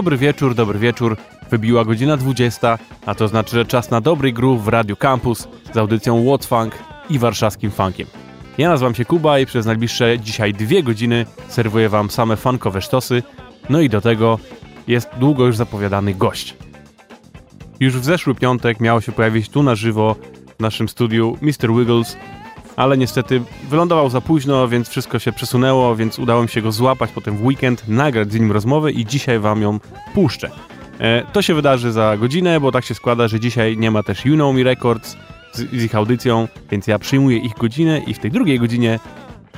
Dobry wieczór, dobry wieczór. Wybiła godzina 20, a to znaczy, że czas na dobry groove w Radio Campus z audycją What's Funk i warszawskim funkiem. Ja nazywam się Kuba i przez najbliższe dzisiaj dwie godziny serwuję wam same funkowe sztosy, no i do tego jest długo już zapowiadany gość. Już w zeszły piątek miało się pojawić tu na żywo w naszym studiu Mr. Wiggles, ale niestety wylądował za późno, więc wszystko się przesunęło, więc udało mi się go złapać potem w weekend, nagrać z nim rozmowę i dzisiaj wam ją puszczę. E, to się wydarzy za godzinę, bo tak się składa, że dzisiaj nie ma też You Know Me Records z, z ich audycją, więc ja przyjmuję ich godzinę i w tej drugiej godzinie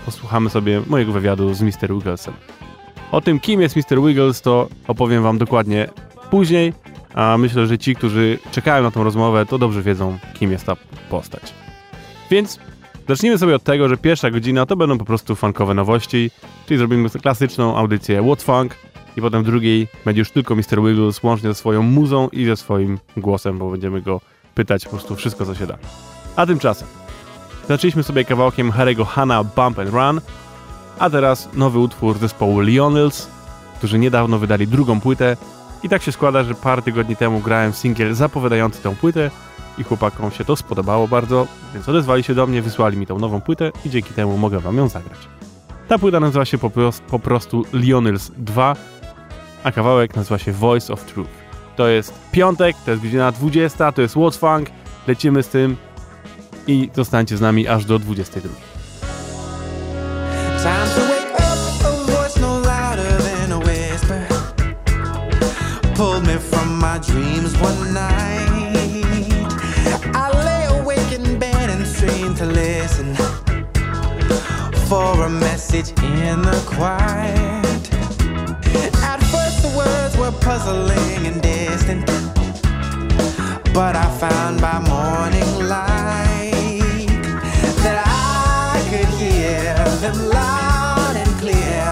posłuchamy sobie mojego wywiadu z Mr. Wigglesem. O tym, kim jest Mr. Wiggles, to opowiem wam dokładnie później, a myślę, że ci, którzy czekają na tą rozmowę, to dobrze wiedzą, kim jest ta postać. Więc zacznijmy sobie od tego, że pierwsza godzina to będą po prostu funkowe nowości, czyli zrobimy klasyczną audycję What Funk i potem w drugiej będzie już tylko Mr. Wiggles łącznie ze swoją muzą i ze swoim głosem, bo będziemy go pytać po prostu wszystko, co się da. A tymczasem zaczęliśmy sobie kawałkiem Harry'ego Hanna Bump and Run, a teraz nowy utwór zespołu Lionels, którzy niedawno wydali drugą płytę i tak się składa, że parę tygodni temu grałem singiel zapowiadający tę płytę i chłopakom się to spodobało bardzo, więc odezwali się do mnie, wysłali mi tą nową płytę i dzięki temu mogę wam ją zagrać. Ta płyta nazywa się po, pros- po prostu Lionels 2, a kawałek nazywa się Voice of Truth. To jest piątek, to jest godzina 20, to jest What's Funk, lecimy z tym i zostańcie z nami aż do 22. Time to wake up, a voice no. Pulled me from my dreams one night. I lay awake in bed and strained to listen for a message in the quiet. At first, the words were puzzling and distant, but I found by morning light that I could hear them loud and clear,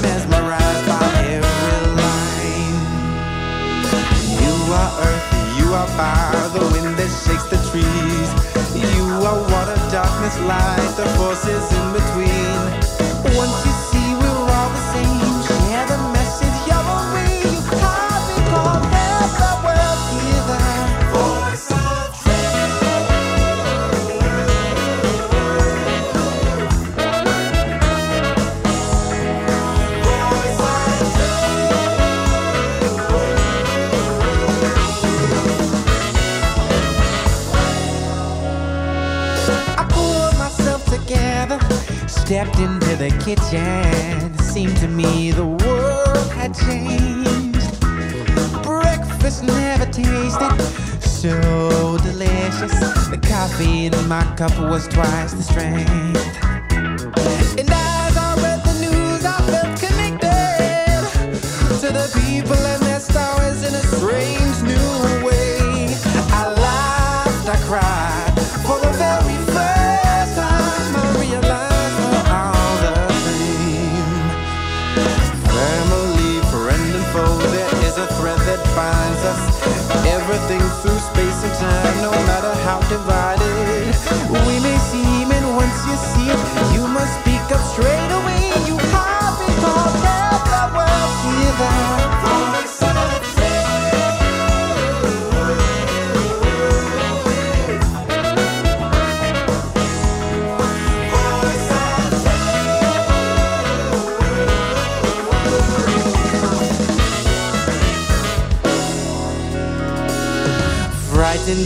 mesmerized by every line. You are earth, you are fire, the wind trees. You are water, darkness, light, the forces in between. Once you stepped into the kitchen. It seemed to me the world had changed. Breakfast never tasted so delicious. The coffee in my cup was twice the strength. And as I read the news, I felt connected to the people and their stories in a strange us everything through space and time. No, matter.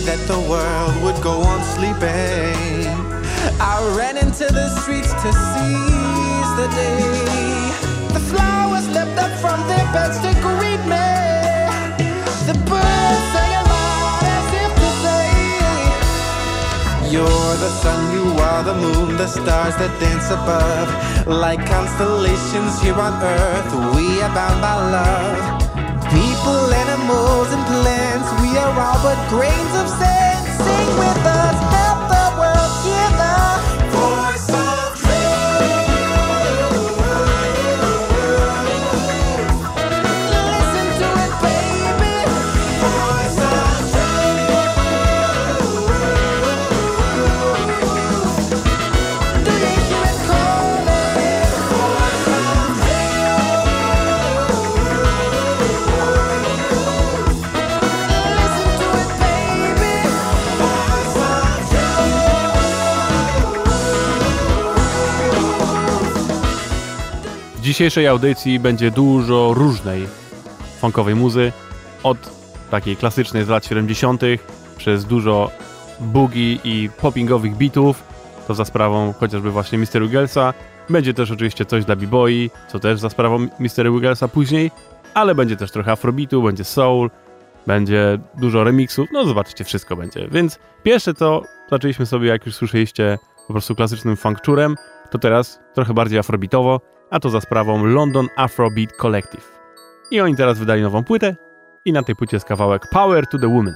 That the world would go on sleeping. I ran into the streets to seize the day. The flowers leapt up from their beds to greet me. The birds sang aloud as if to say, You're the sun, you are the moon, the stars that dance above. Like constellations here on earth, we are bound by love. People, animals, and plants, we are all but grains of sand. Sing with us, dzisiejszej audycji będzie dużo różnej funkowej muzy, od takiej klasycznej z lat 70., przez dużo boogie i poppingowych beatów, to za sprawą chociażby właśnie Mr. Wigglesa. Będzie też oczywiście coś dla b-boy, co też za sprawą Mr. Wigglesa później, ale będzie też trochę afrobeatu, będzie soul, będzie dużo remixów, no zobaczycie, wszystko będzie. Więc pierwsze to zaczęliśmy sobie, jak już słyszeliście, po prostu klasycznym funkczurem, to teraz trochę bardziej afrobeatowo, a to za sprawą London Afrobeat Collective. I oni teraz wydali nową płytę i na tej płycie jest kawałek Power to the Woman.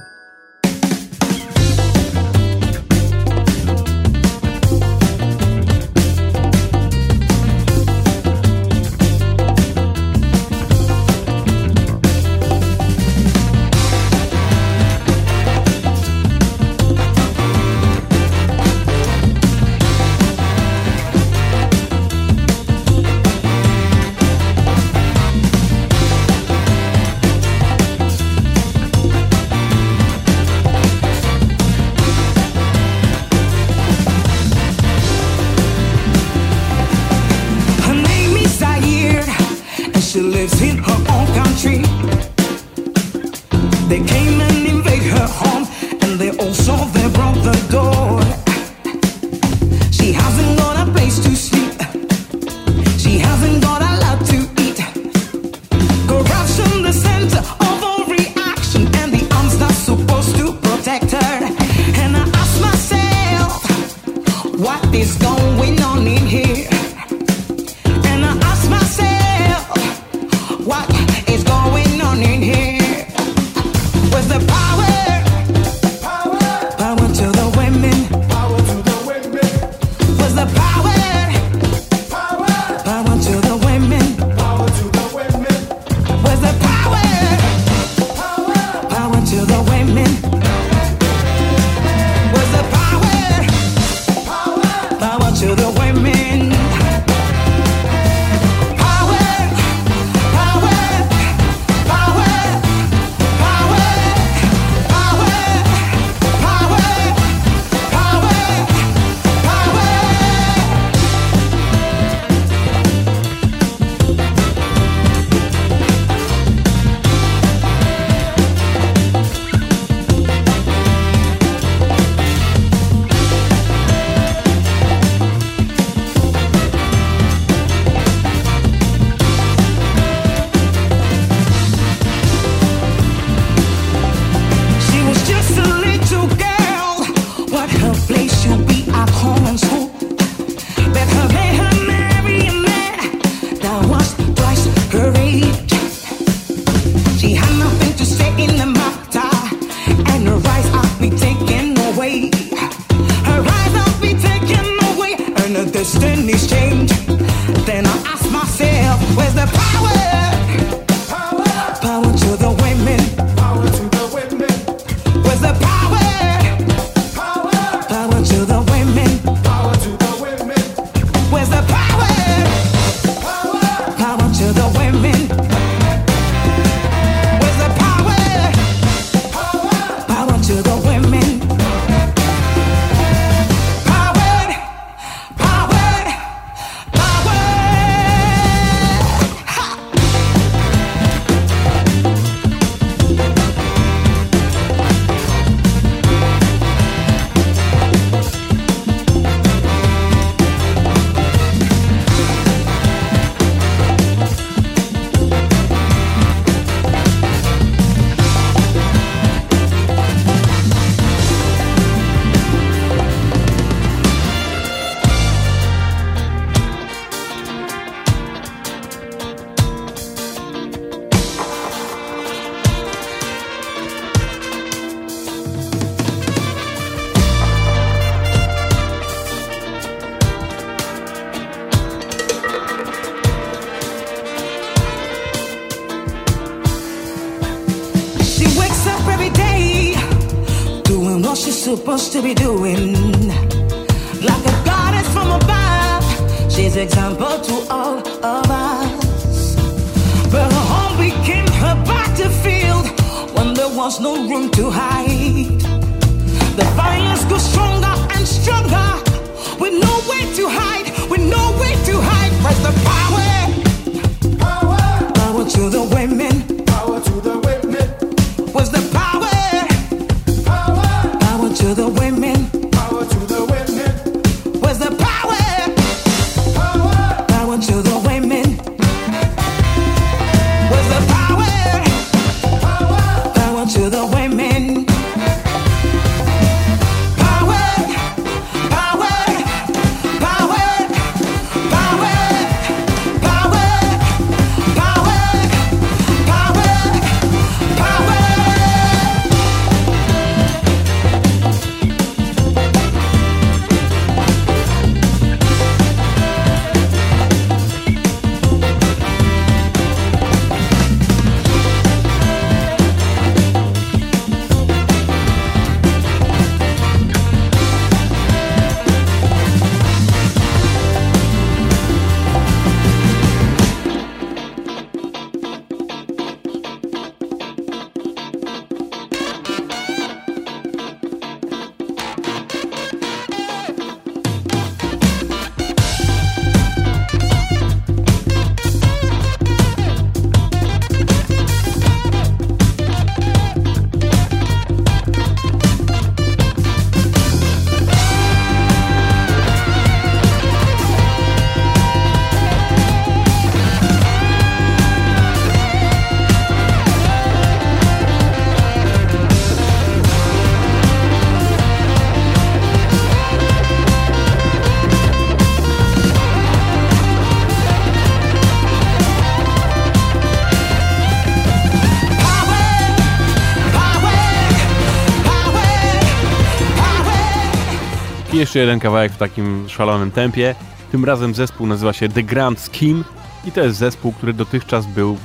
Jeszcze jeden kawałek w takim szalonym tempie. Tym razem zespół nazywa się The Grand Scheme i to jest zespół, który dotychczas był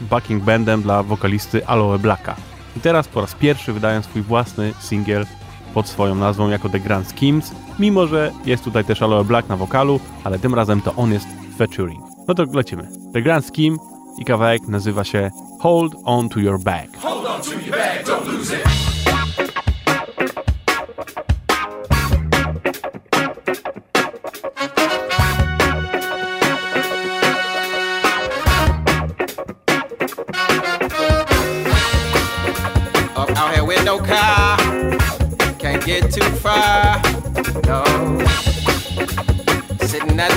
backing bandem dla wokalisty Aloe Blacka. I teraz po raz pierwszy wydają swój własny singiel pod swoją nazwą jako The Grand Schemes, mimo że jest tutaj też Aloe Black na wokalu, ale tym razem to on jest featuring. No to lecimy. The Grand Scheme i kawałek nazywa się Hold On To Your Bag. Up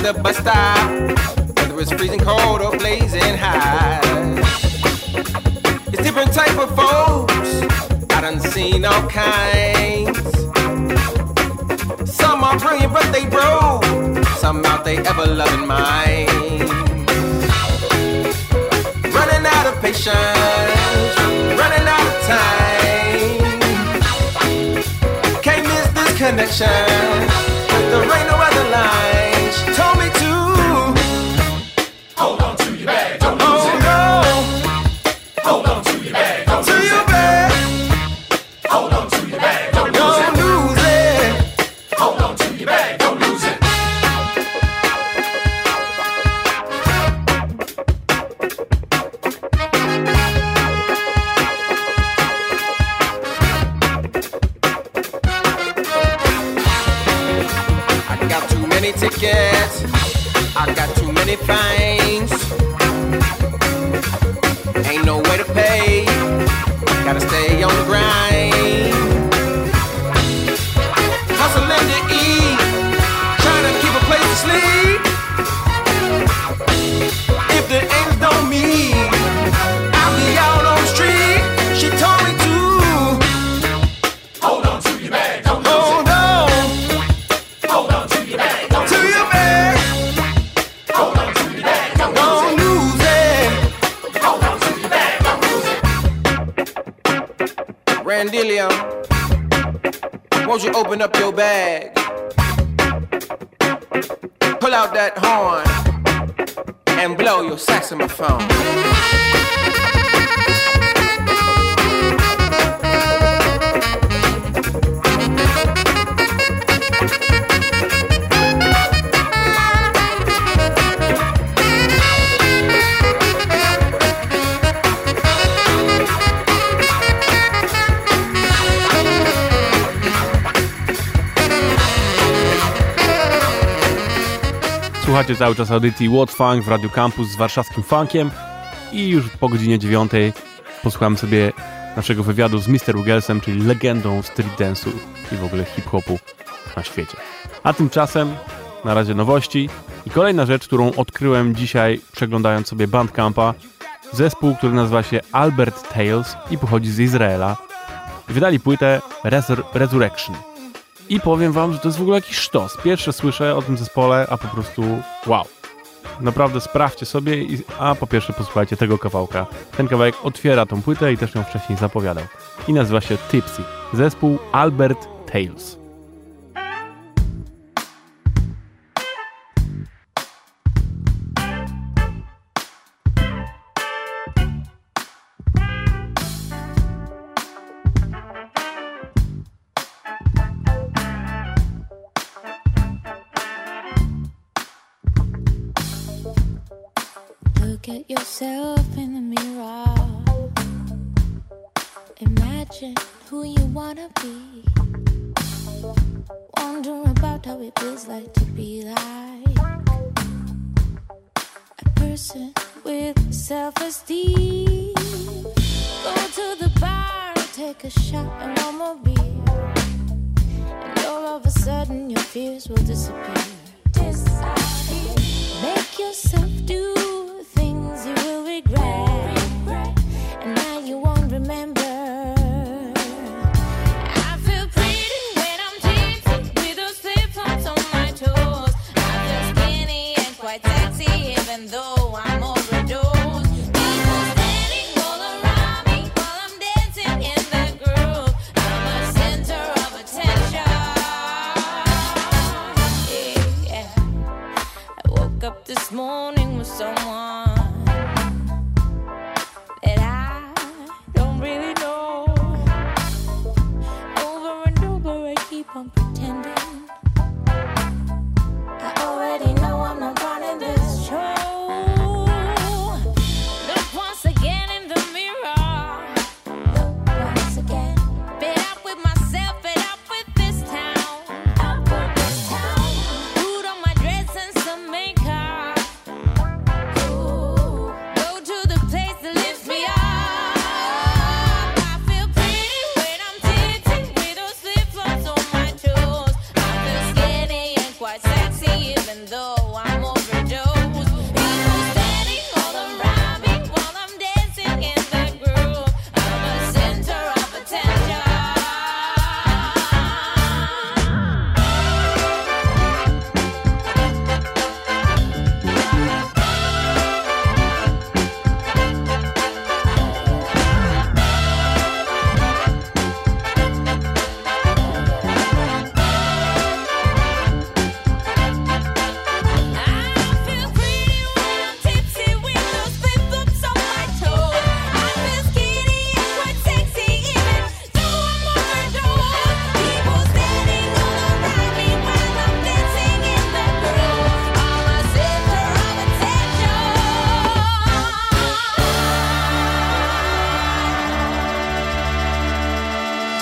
the bus stop, whether it's freezing cold or blazing hot. It's different type of folks. I done seen all kinds. Some are brilliant, but they broke. Some out they ever loving mind. Running out of patience, running out of time. Can't miss this connection. There ain't no other line. Słuchacie cały czas audycji What Funk w Radio Campus z warszawskim funkiem i już po godzinie dziewiątej posłuchamy sobie naszego wywiadu z Mr. Wigglesem, czyli legendą street dance'u i w ogóle hip-hopu na świecie. A tymczasem na razie nowości i kolejna rzecz, którą odkryłem dzisiaj przeglądając sobie Bandcampa, zespół, który nazywa się Albert Tales i pochodzi z Izraela. Wydali płytę Resur Resurrection. I powiem wam, że to jest w ogóle jakiś sztos. Pierwsze słyszę o tym zespole, a po prostu wow. Naprawdę sprawdźcie sobie, i, a po pierwsze posłuchajcie tego kawałka. Ten kawałek otwiera tą płytę i też ją wcześniej zapowiadał. I nazywa się Tipsy. Zespół Albert Tales.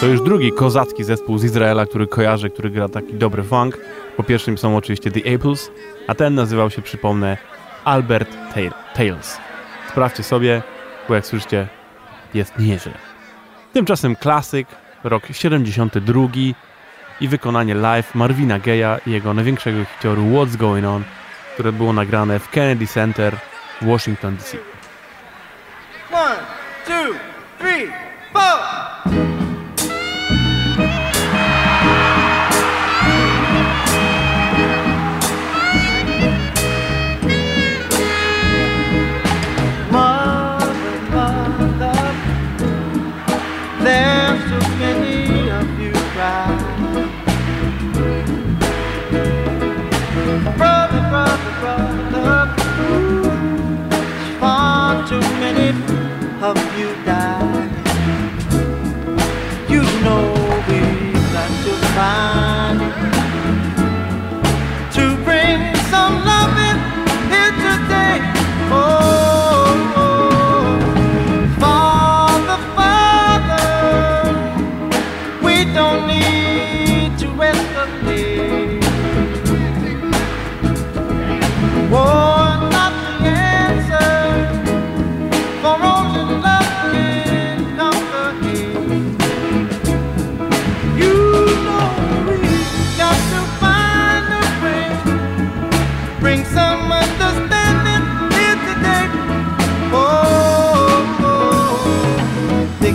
To już drugi kozacki zespół z Izraela, który kojarzę, który gra taki dobry funk. Po pierwszym są oczywiście The Apples, a ten nazywał się, przypomnę, Albert Tales. Sprawdźcie sobie, bo jak słyszycie, jest nieźle. Tymczasem klasyk, rok 72 i wykonanie live Marvina Gaye'a i jego największego hitoru What's Going On, które było nagrane w Kennedy Center w Washington DC. One, two, three, four.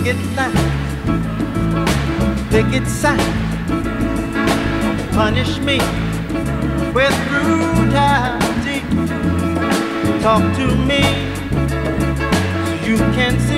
Picket line, picket sign. Punish me with brutality. Talk to me so you can see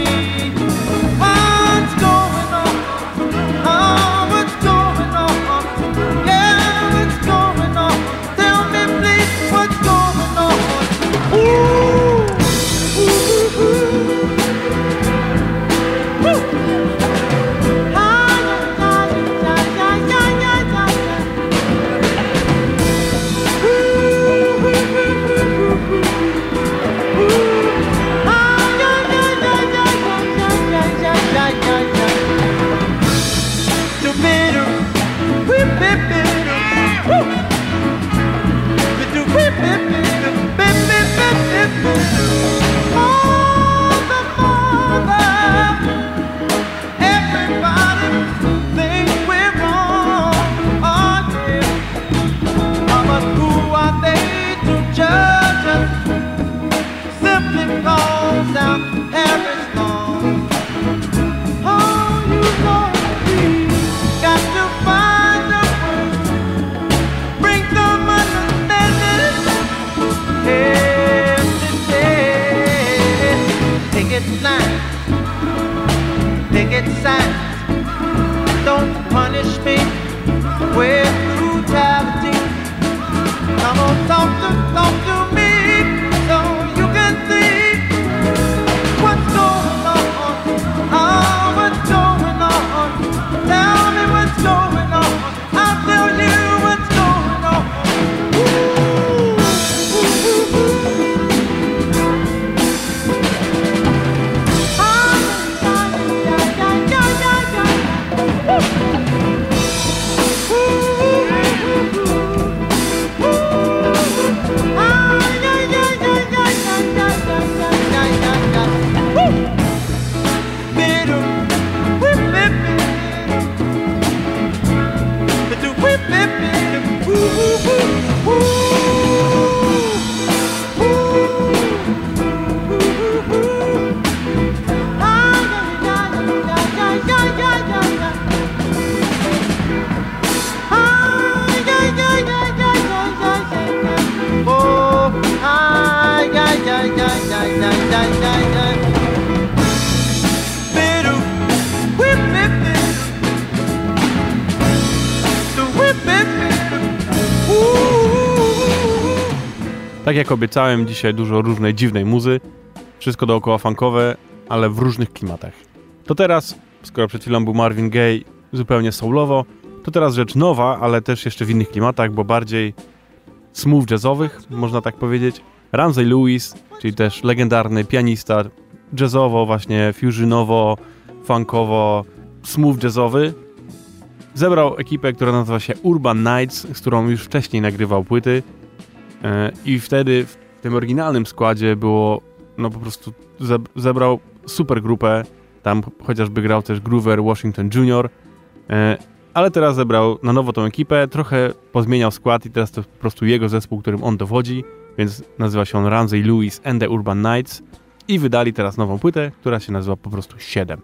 away Tak jak obiecałem, dzisiaj dużo różnej dziwnej muzy. Wszystko dookoła funkowe, ale w różnych klimatach. To teraz, skoro przed chwilą był Marvin Gaye zupełnie soulowo, to teraz rzecz nowa, ale też jeszcze w innych klimatach, bo bardziej smooth jazzowych, można tak powiedzieć. Ramsey Lewis, czyli też legendarny pianista jazzowo, właśnie fusionowo, funkowo, smooth jazzowy. Zebrał ekipę, która nazywa się Urban Nights, z którą już wcześniej nagrywał płyty. E, I wtedy w tym oryginalnym składzie było, no po prostu ze- zebrał super grupę. Tam chociażby grał też Groover Washington Jr. E, Ale teraz zebrał na nowo tą ekipę, trochę pozmieniał skład i teraz to po prostu jego zespół, którym on dowodzi, więc nazywa się on Ramsey Lewis and the Urban Knights i wydali teraz nową płytę, która się nazywa po prostu 7.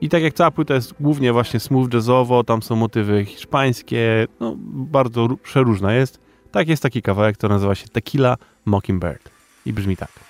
I tak jak cała płyta jest głównie właśnie smooth jazzowo, tam są motywy hiszpańskie, no bardzo ró- przeróżna jest. Tak jest taki kawałek, który nazywa się Tequila Mockingbird i brzmi tak.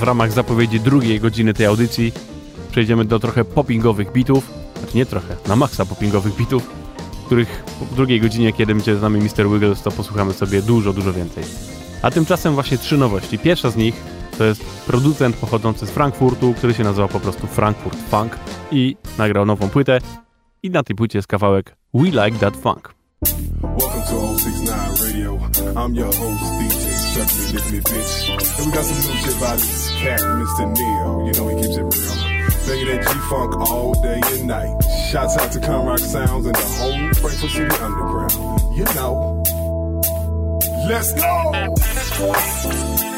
W ramach zapowiedzi drugiej godziny tej audycji przejdziemy do trochę poppingowych bitów, znaczy nie trochę, na maksa poppingowych bitów, których w drugiej godzinie, kiedy będzie z nami Mr. Wiggles, to posłuchamy sobie dużo, dużo więcej. A tymczasem właśnie trzy nowości. Pierwsza z nich to jest producent pochodzący z Frankfurtu, który się nazywa po prostu Frankfurt Funk i nagrał nową płytę i na tej płycie jest kawałek We Like That Funk. Welcome to 069 Radio. I'm your host, DJ Suck Me, Lick Me, Bitch. And we got some new shit by this cat, Mr. Neo. You know he keeps it real. Banging that G-Funk all day and night. Shouts out to Conrock Sounds and the whole Frankfurt City Underground. You know. Let's go!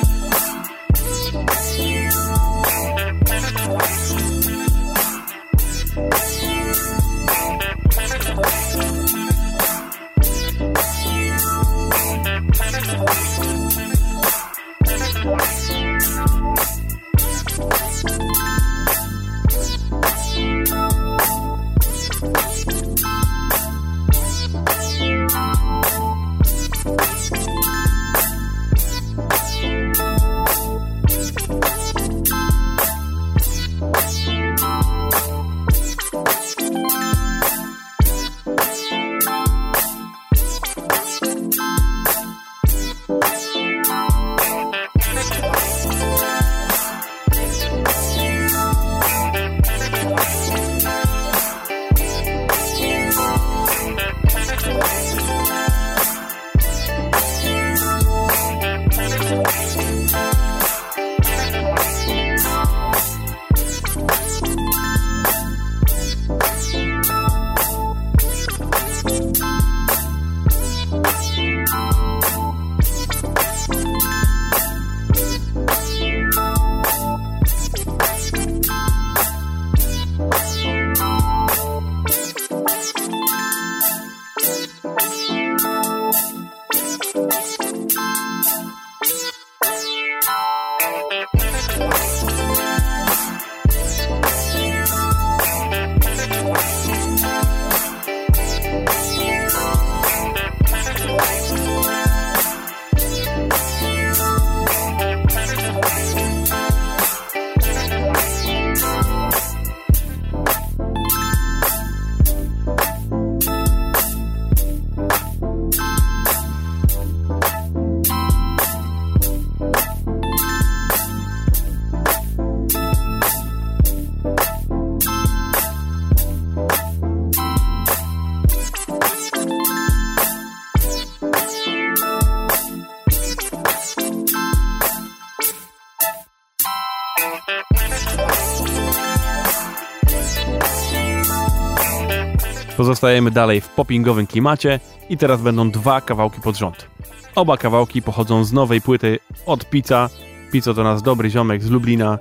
Pozostajemy dalej w poppingowym klimacie i teraz będą dwa kawałki pod rząd. Oba kawałki pochodzą z nowej płyty od Pizza. Pizza to nasz dobry ziomek z Lublina,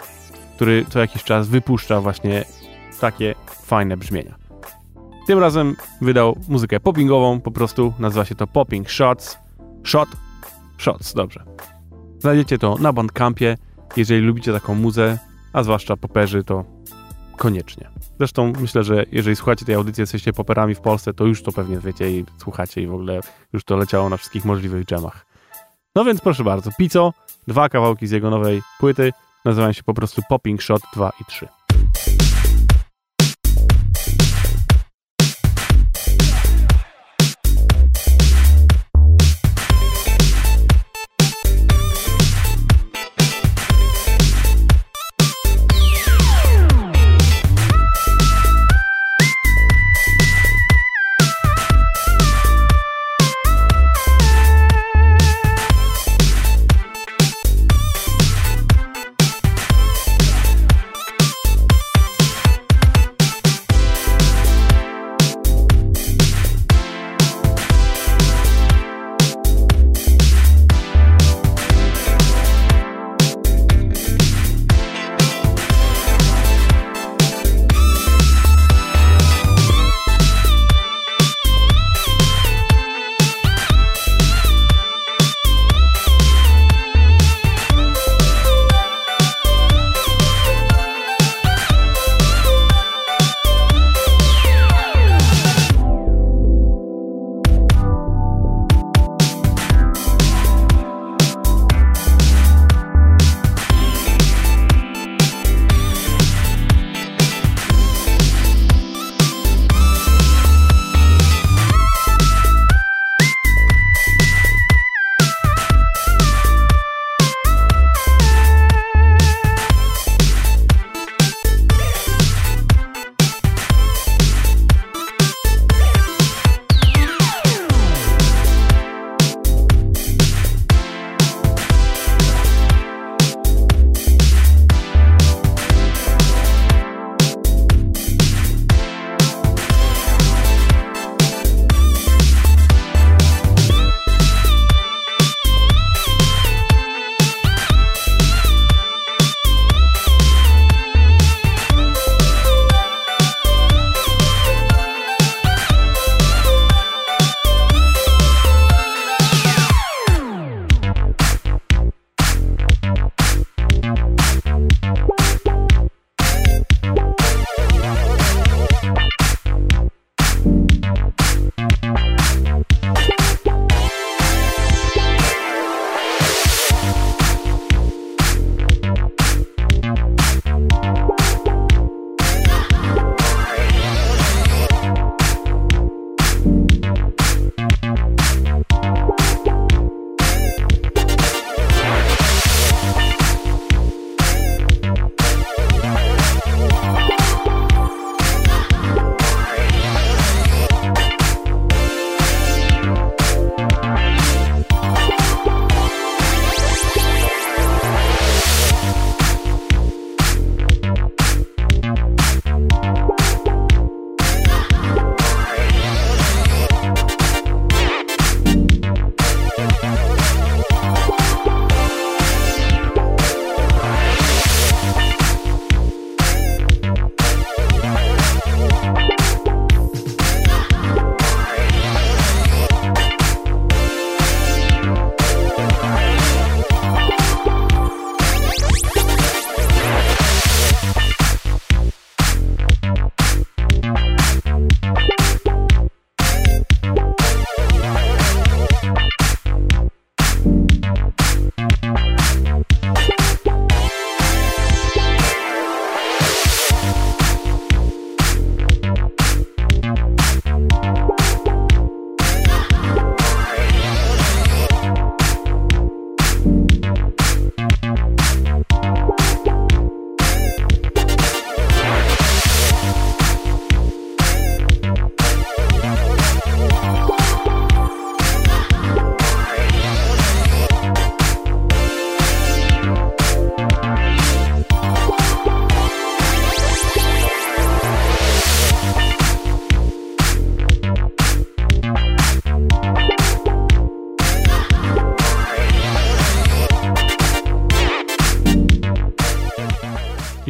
który co jakiś czas wypuszcza właśnie takie fajne brzmienia. Tym razem wydał muzykę poppingową, po prostu nazywa się to Popping Shots. Shot, Shots, dobrze. Znajdziecie to na Bandcampie. Jeżeli lubicie taką muzę, a zwłaszcza poperzy, to koniecznie. Zresztą myślę, że jeżeli słuchacie tej audycji, jesteście poperami w Polsce, to już to pewnie wiecie i słuchacie i w ogóle już to leciało na wszystkich możliwych dżemach. No więc proszę bardzo, Pico, dwa kawałki z jego nowej płyty, nazywają się po prostu Popping Shot 2 i 3.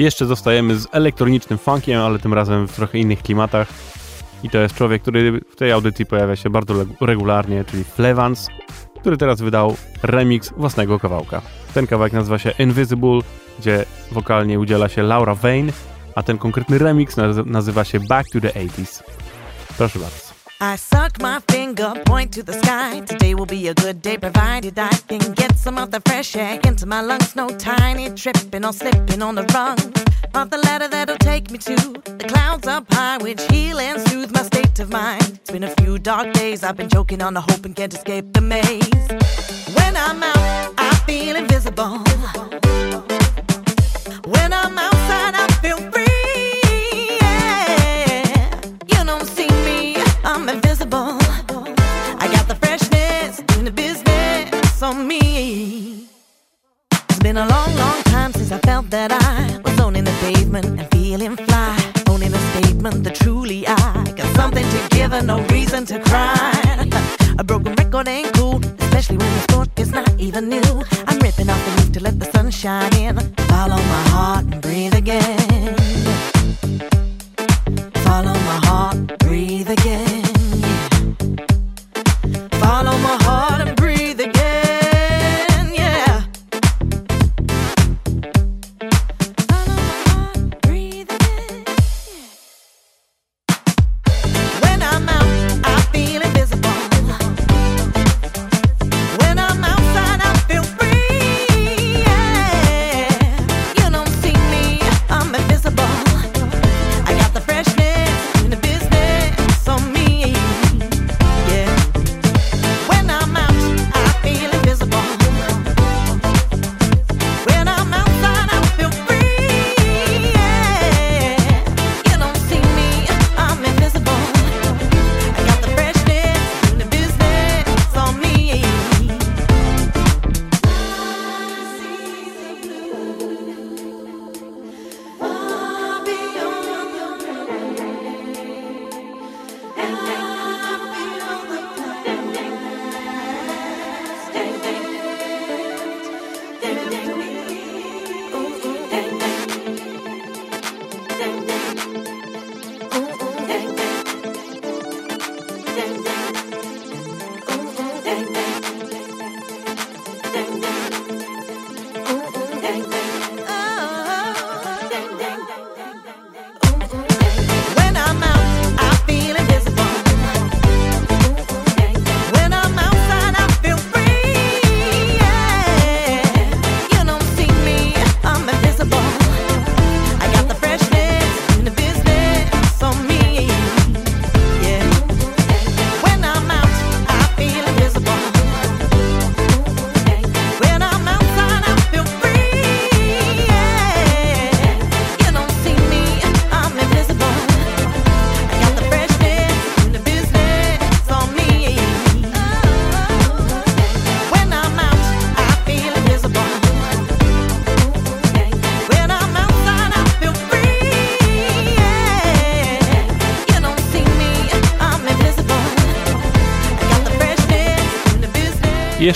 Jeszcze zostajemy z elektronicznym funkiem, ale tym razem w trochę innych klimatach. I to jest człowiek, który w tej audycji pojawia się bardzo regularnie, czyli Flevans. który teraz wydał remix własnego kawałka. Ten kawałek nazywa się Invisible, gdzie wokalnie udziela się Laura Vane, a ten konkretny remix naz- nazywa się Back to the 80s. Proszę bardzo. I suck my finger, point to the sky. Today will be a good day, provided I can get some of the fresh air into my lungs. No tiny tripping or slipping on the rung of the ladder that'll take me to the clouds up high, which heal and soothe my state of mind. It's been a few dark days, I've been choking on the hope and can't escape the maze. When I'm out, I feel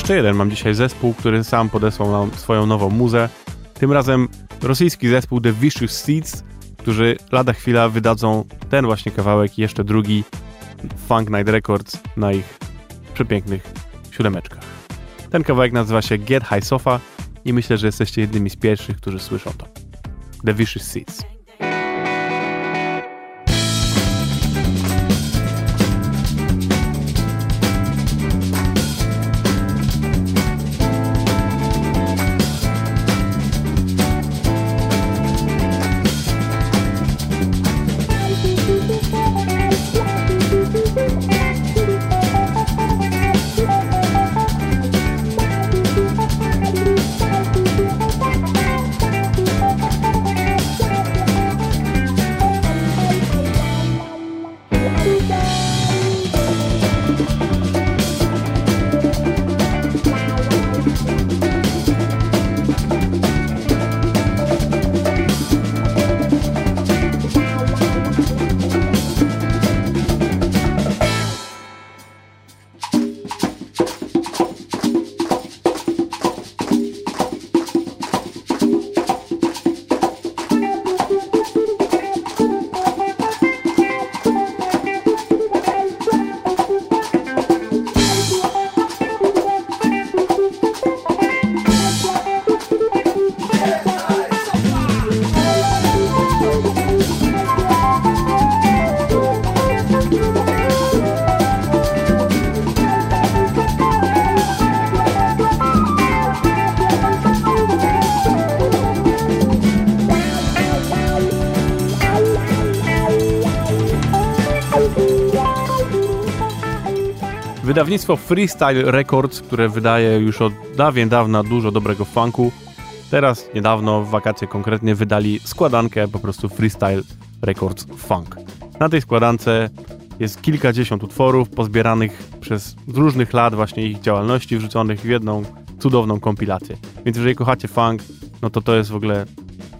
jeszcze jeden mam dzisiaj zespół, który sam podesłał nam swoją nową muzę. Tym razem rosyjski zespół The Vicious Seeds, którzy lada chwila wydadzą ten właśnie kawałek i jeszcze drugi Funk Night Records na ich przepięknych siódemeczkach. Ten kawałek nazywa się Get High Sofa i myślę, że jesteście jednymi z pierwszych, którzy słyszą to. The Vicious Seeds. Wydawnictwo Freestyle Records, które wydaje już od dawien dawna dużo dobrego funku, teraz niedawno, w wakacje konkretnie, wydali składankę po prostu Freestyle Records Funk. Na tej składance jest kilkadziesiąt utworów pozbieranych przez różnych lat właśnie ich działalności, wrzuconych w jedną cudowną kompilację. Więc jeżeli kochacie funk, no to to jest w ogóle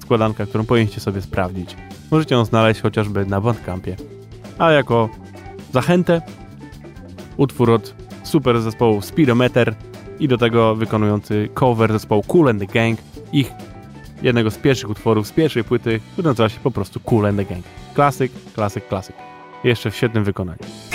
składanka, którą powinniście sobie sprawdzić. Możecie ją znaleźć chociażby na Bandcampie. A jako zachętę utwór od super zespołu Speedometer i do tego wykonujący cover zespołu Cool and the Gang, ich jednego z pierwszych utworów z pierwszej płyty, który nazywa się po prostu Cool and the Gang. Klasyk, klasyk, klasyk. Jeszcze w świetnym wykonaniu.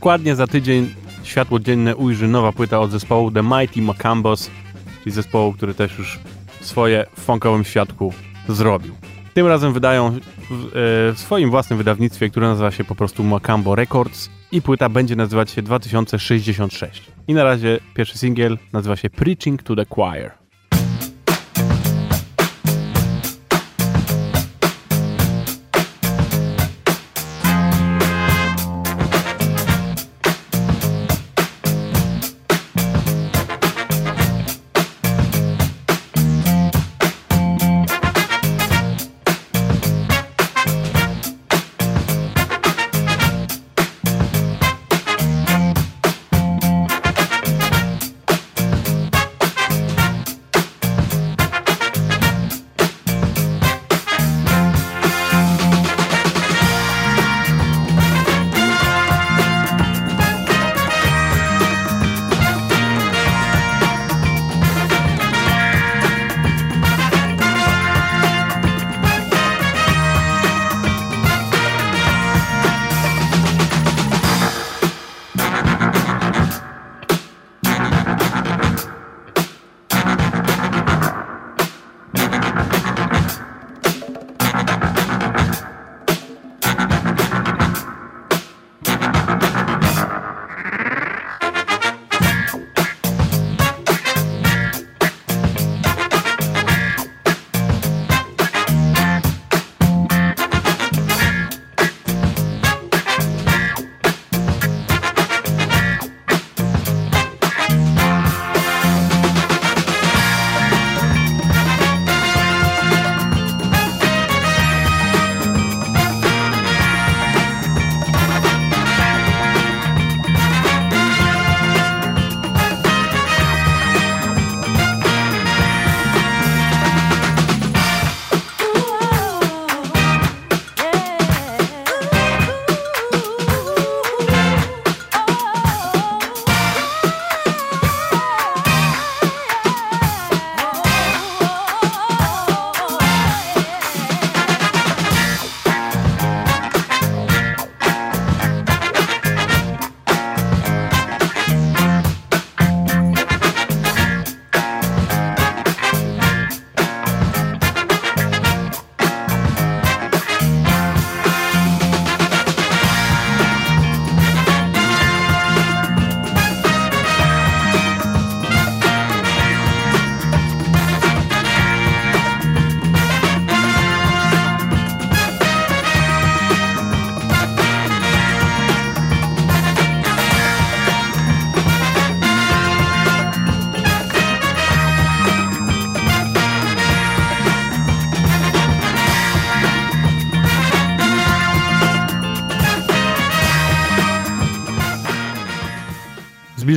Dokładnie za tydzień światło dzienne ujrzy nowa płyta od zespołu The Mighty Macambos, czyli zespołu, który też już swoje w funkowym świadku zrobił. Tym razem wydają w, e, w swoim własnym wydawnictwie, które nazywa się po prostu Macambo Records i płyta będzie nazywać się 2066. I na razie pierwszy singiel nazywa się Preaching to the Choir.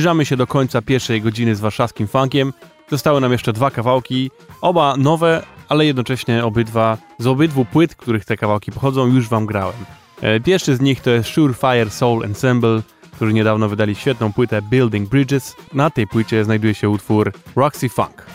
Zbliżamy się do końca pierwszej godziny z warszawskim funkiem. Zostały nam jeszcze dwa kawałki, oba nowe, ale jednocześnie obydwa z obydwu płyt, których te kawałki pochodzą, już wam grałem. E, Pierwszy z nich to jest Surefire Soul Ensemble, którzy niedawno wydali świetną płytę Building Bridges. Na tej płycie znajduje się utwór Roxy Funk.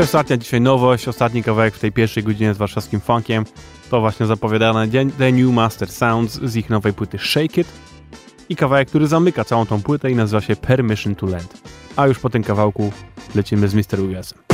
I ostatnia dzisiaj nowość, ostatni kawałek w tej pierwszej godzinie z warszawskim funkiem to właśnie zapowiadane The New Master Sounds z ich nowej płyty Shake It i kawałek, który zamyka całą tą płytę i nazywa się Permission to Land. A już po tym kawałku lecimy z Mr. US.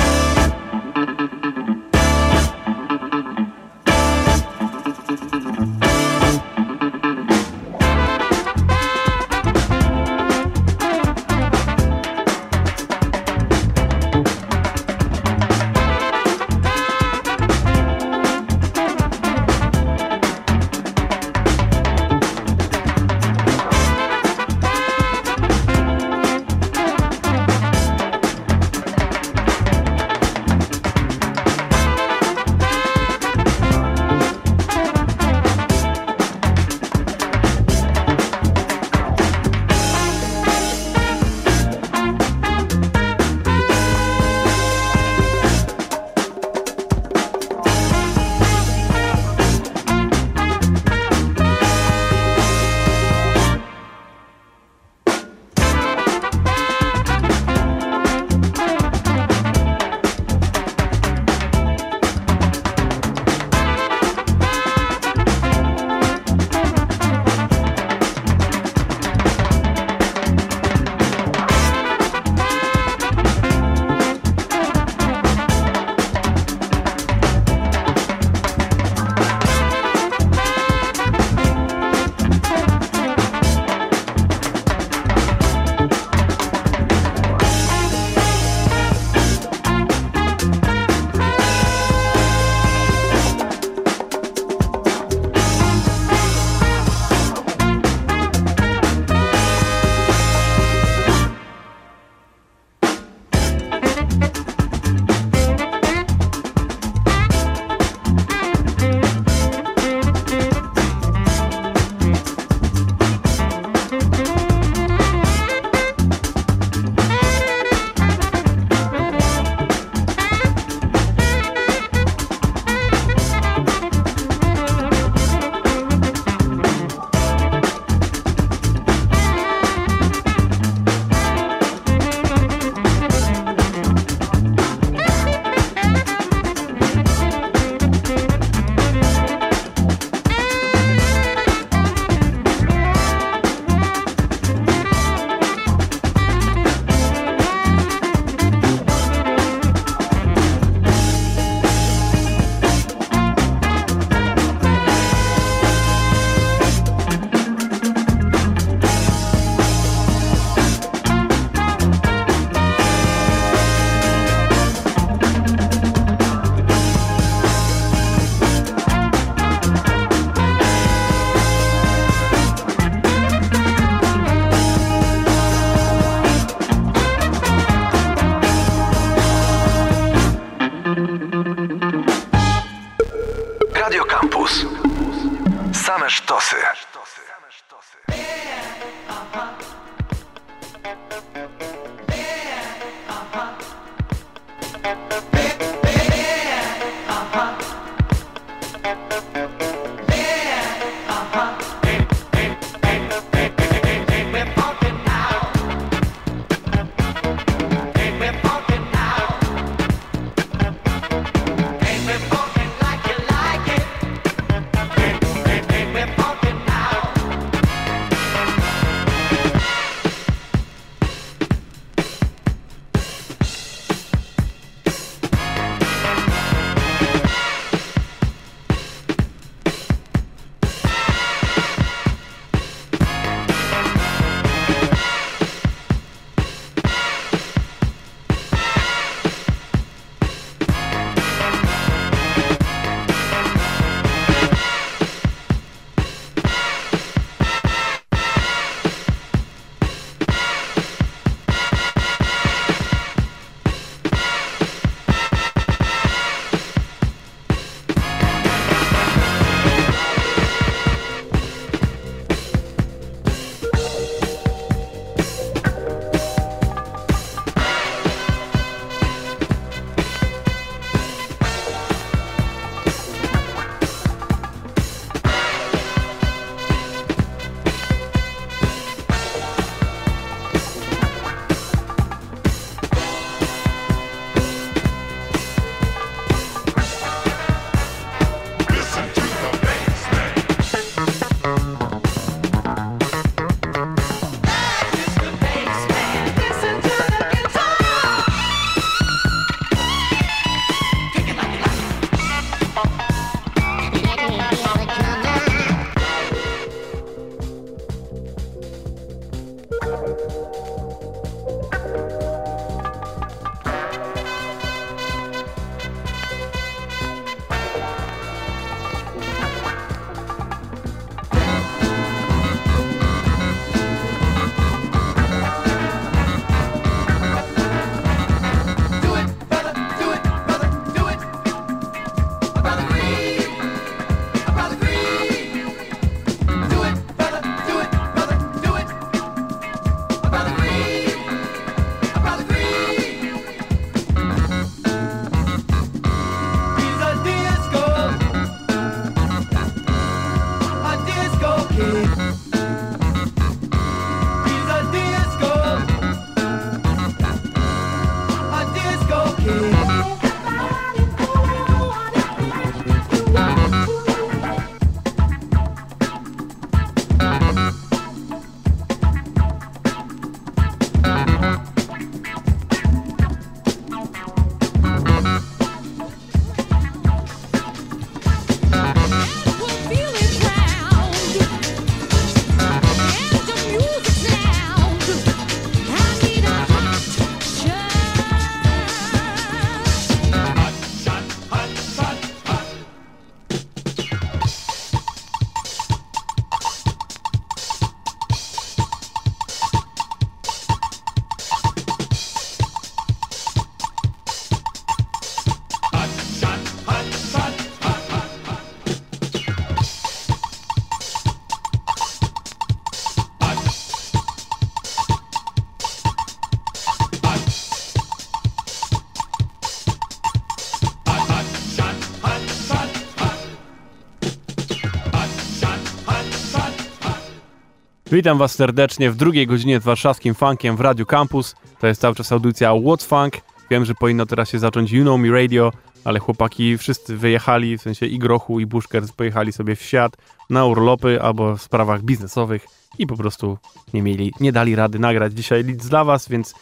Witam Was serdecznie w drugiej godzinie z warszawskim funkiem w Radiu Campus. To jest cały czas audycja What's Funk. Wiem, że powinno teraz się zacząć You Know Me Radio, ale chłopaki wszyscy wyjechali, w sensie i Grochu, i Buszkers pojechali sobie w świat na urlopy albo w sprawach biznesowych i po prostu nie mieli, nie dali rady nagrać dzisiaj nic dla Was, więc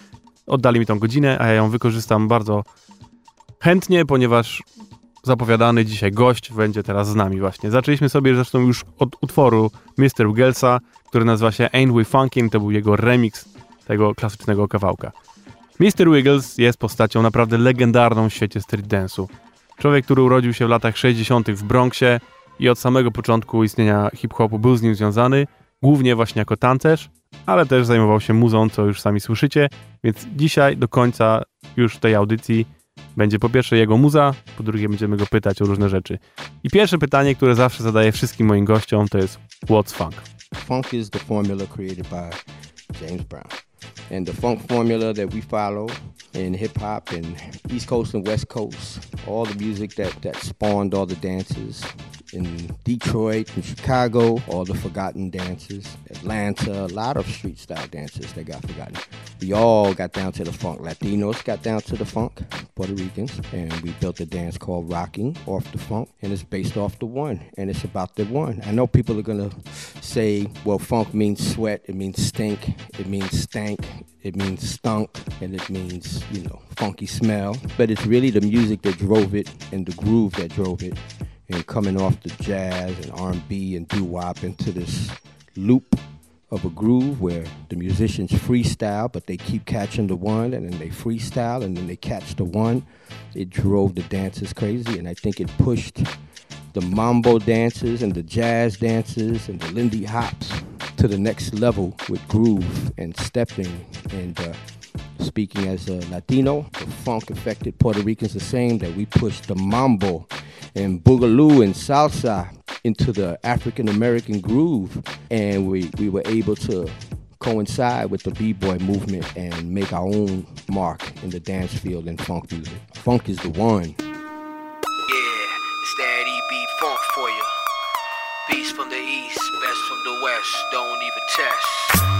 oddali mi tą godzinę, a ja ją wykorzystam bardzo chętnie, ponieważ zapowiadany dzisiaj gość będzie teraz z nami właśnie. Zaczęliśmy sobie zresztą już od utworu Mr. Wigglesa, który nazywa się Ain't We Funkin', to był jego remix tego klasycznego kawałka. Mr. Wiggles jest postacią naprawdę legendarną w świecie street dance'u. Człowiek, który urodził się w latach 60. w Bronxie i od samego początku istnienia hip-hopu był z nim związany, głównie właśnie jako tancerz, ale też zajmował się muzą, co już sami słyszycie, więc dzisiaj do końca już tej audycji będzie po pierwsze jego muza, po drugie będziemy go pytać o różne rzeczy. I pierwsze pytanie, które zawsze zadaję wszystkim moim gościom, to jest What's funk? Funk is the formula created by James Brown. And the funk formula that we follow in hip hop and East Coast and West Coast, all the music that, that spawned all the dances in Detroit and Chicago, all the forgotten dances, Atlanta, a lot of street style dances that got forgotten. We all got down to the funk. Latinos got down to the funk, Puerto Ricans, and we built a dance called Rocking off the funk, and it's based off the one, and it's about the one. I know people are gonna say, well, funk means sweat, it means stink, it means stank, it means stunk, and it means, you know, funky smell. But it's really the music that drove it and the groove that drove it, and coming off the jazz and R&B and doo-wop into this loop of a groove where the musicians freestyle, but they keep catching the one, and then they freestyle, and then they catch the one. It drove the dancers crazy, and I think it pushed the mambo dances and the jazz dances and the Lindy hops to the next level with groove and stepping and uh, speaking as a Latino, the funk affected Puerto Ricans the same that we pushed the mambo and boogaloo and salsa into the African American groove, and we, we were able to coincide with the b-boy movement and make our own mark in the dance field and funk music. Funk is the one. The west. Don't even test.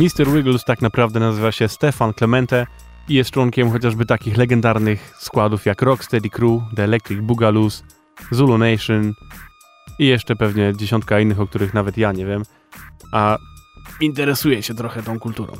Mr. Wiggles tak naprawdę nazywa się Stefan Clemente i jest członkiem chociażby takich legendarnych składów jak Rocksteady Crew, The Electric Boogaloo, Zulu Nation i jeszcze pewnie dziesiątka innych, o których nawet ja nie wiem, a interesuję się trochę tą kulturą.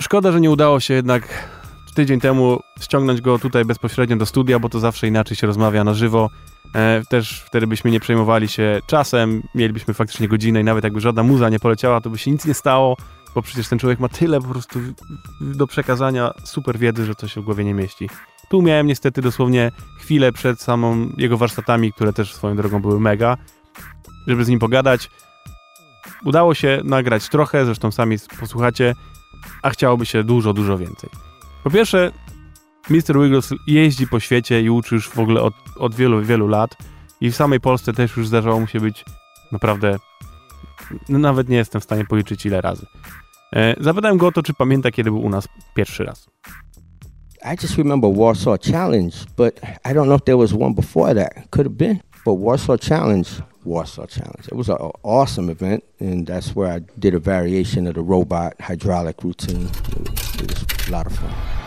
Szkoda, że nie udało się jednak tydzień temu ściągnąć go tutaj bezpośrednio do studia, bo to zawsze inaczej się rozmawia na żywo. E, też wtedy byśmy nie przejmowali się czasem, mielibyśmy faktycznie godzinę i nawet jakby żadna muza nie poleciała, to by się nic nie stało, bo przecież ten człowiek ma tyle po prostu do przekazania super wiedzy, że to się w głowie nie mieści. Tu miałem niestety dosłownie chwilę przed samą jego warsztatami, które też swoją drogą były mega, żeby z nim pogadać. Udało się nagrać trochę, zresztą sami posłuchacie, a chciałoby się dużo, dużo więcej. Po pierwsze, Mr. Wiggles jeździ po świecie i uczy już w ogóle od, od wielu, wielu lat i w samej Polsce też już zdarzało mu się być naprawdę, no nawet nie jestem w stanie policzyć ile razy. Zapytałem go o to, czy pamięta, kiedy był u nas pierwszy raz. I just remember Warsaw Challenge, but I don't know if there was one before that. Could have been. But Warsaw Challenge, Warsaw Challenge. It was an awesome event, and that's where I did a variation of the robot hydraulic routine. It was, it was a lot of fun.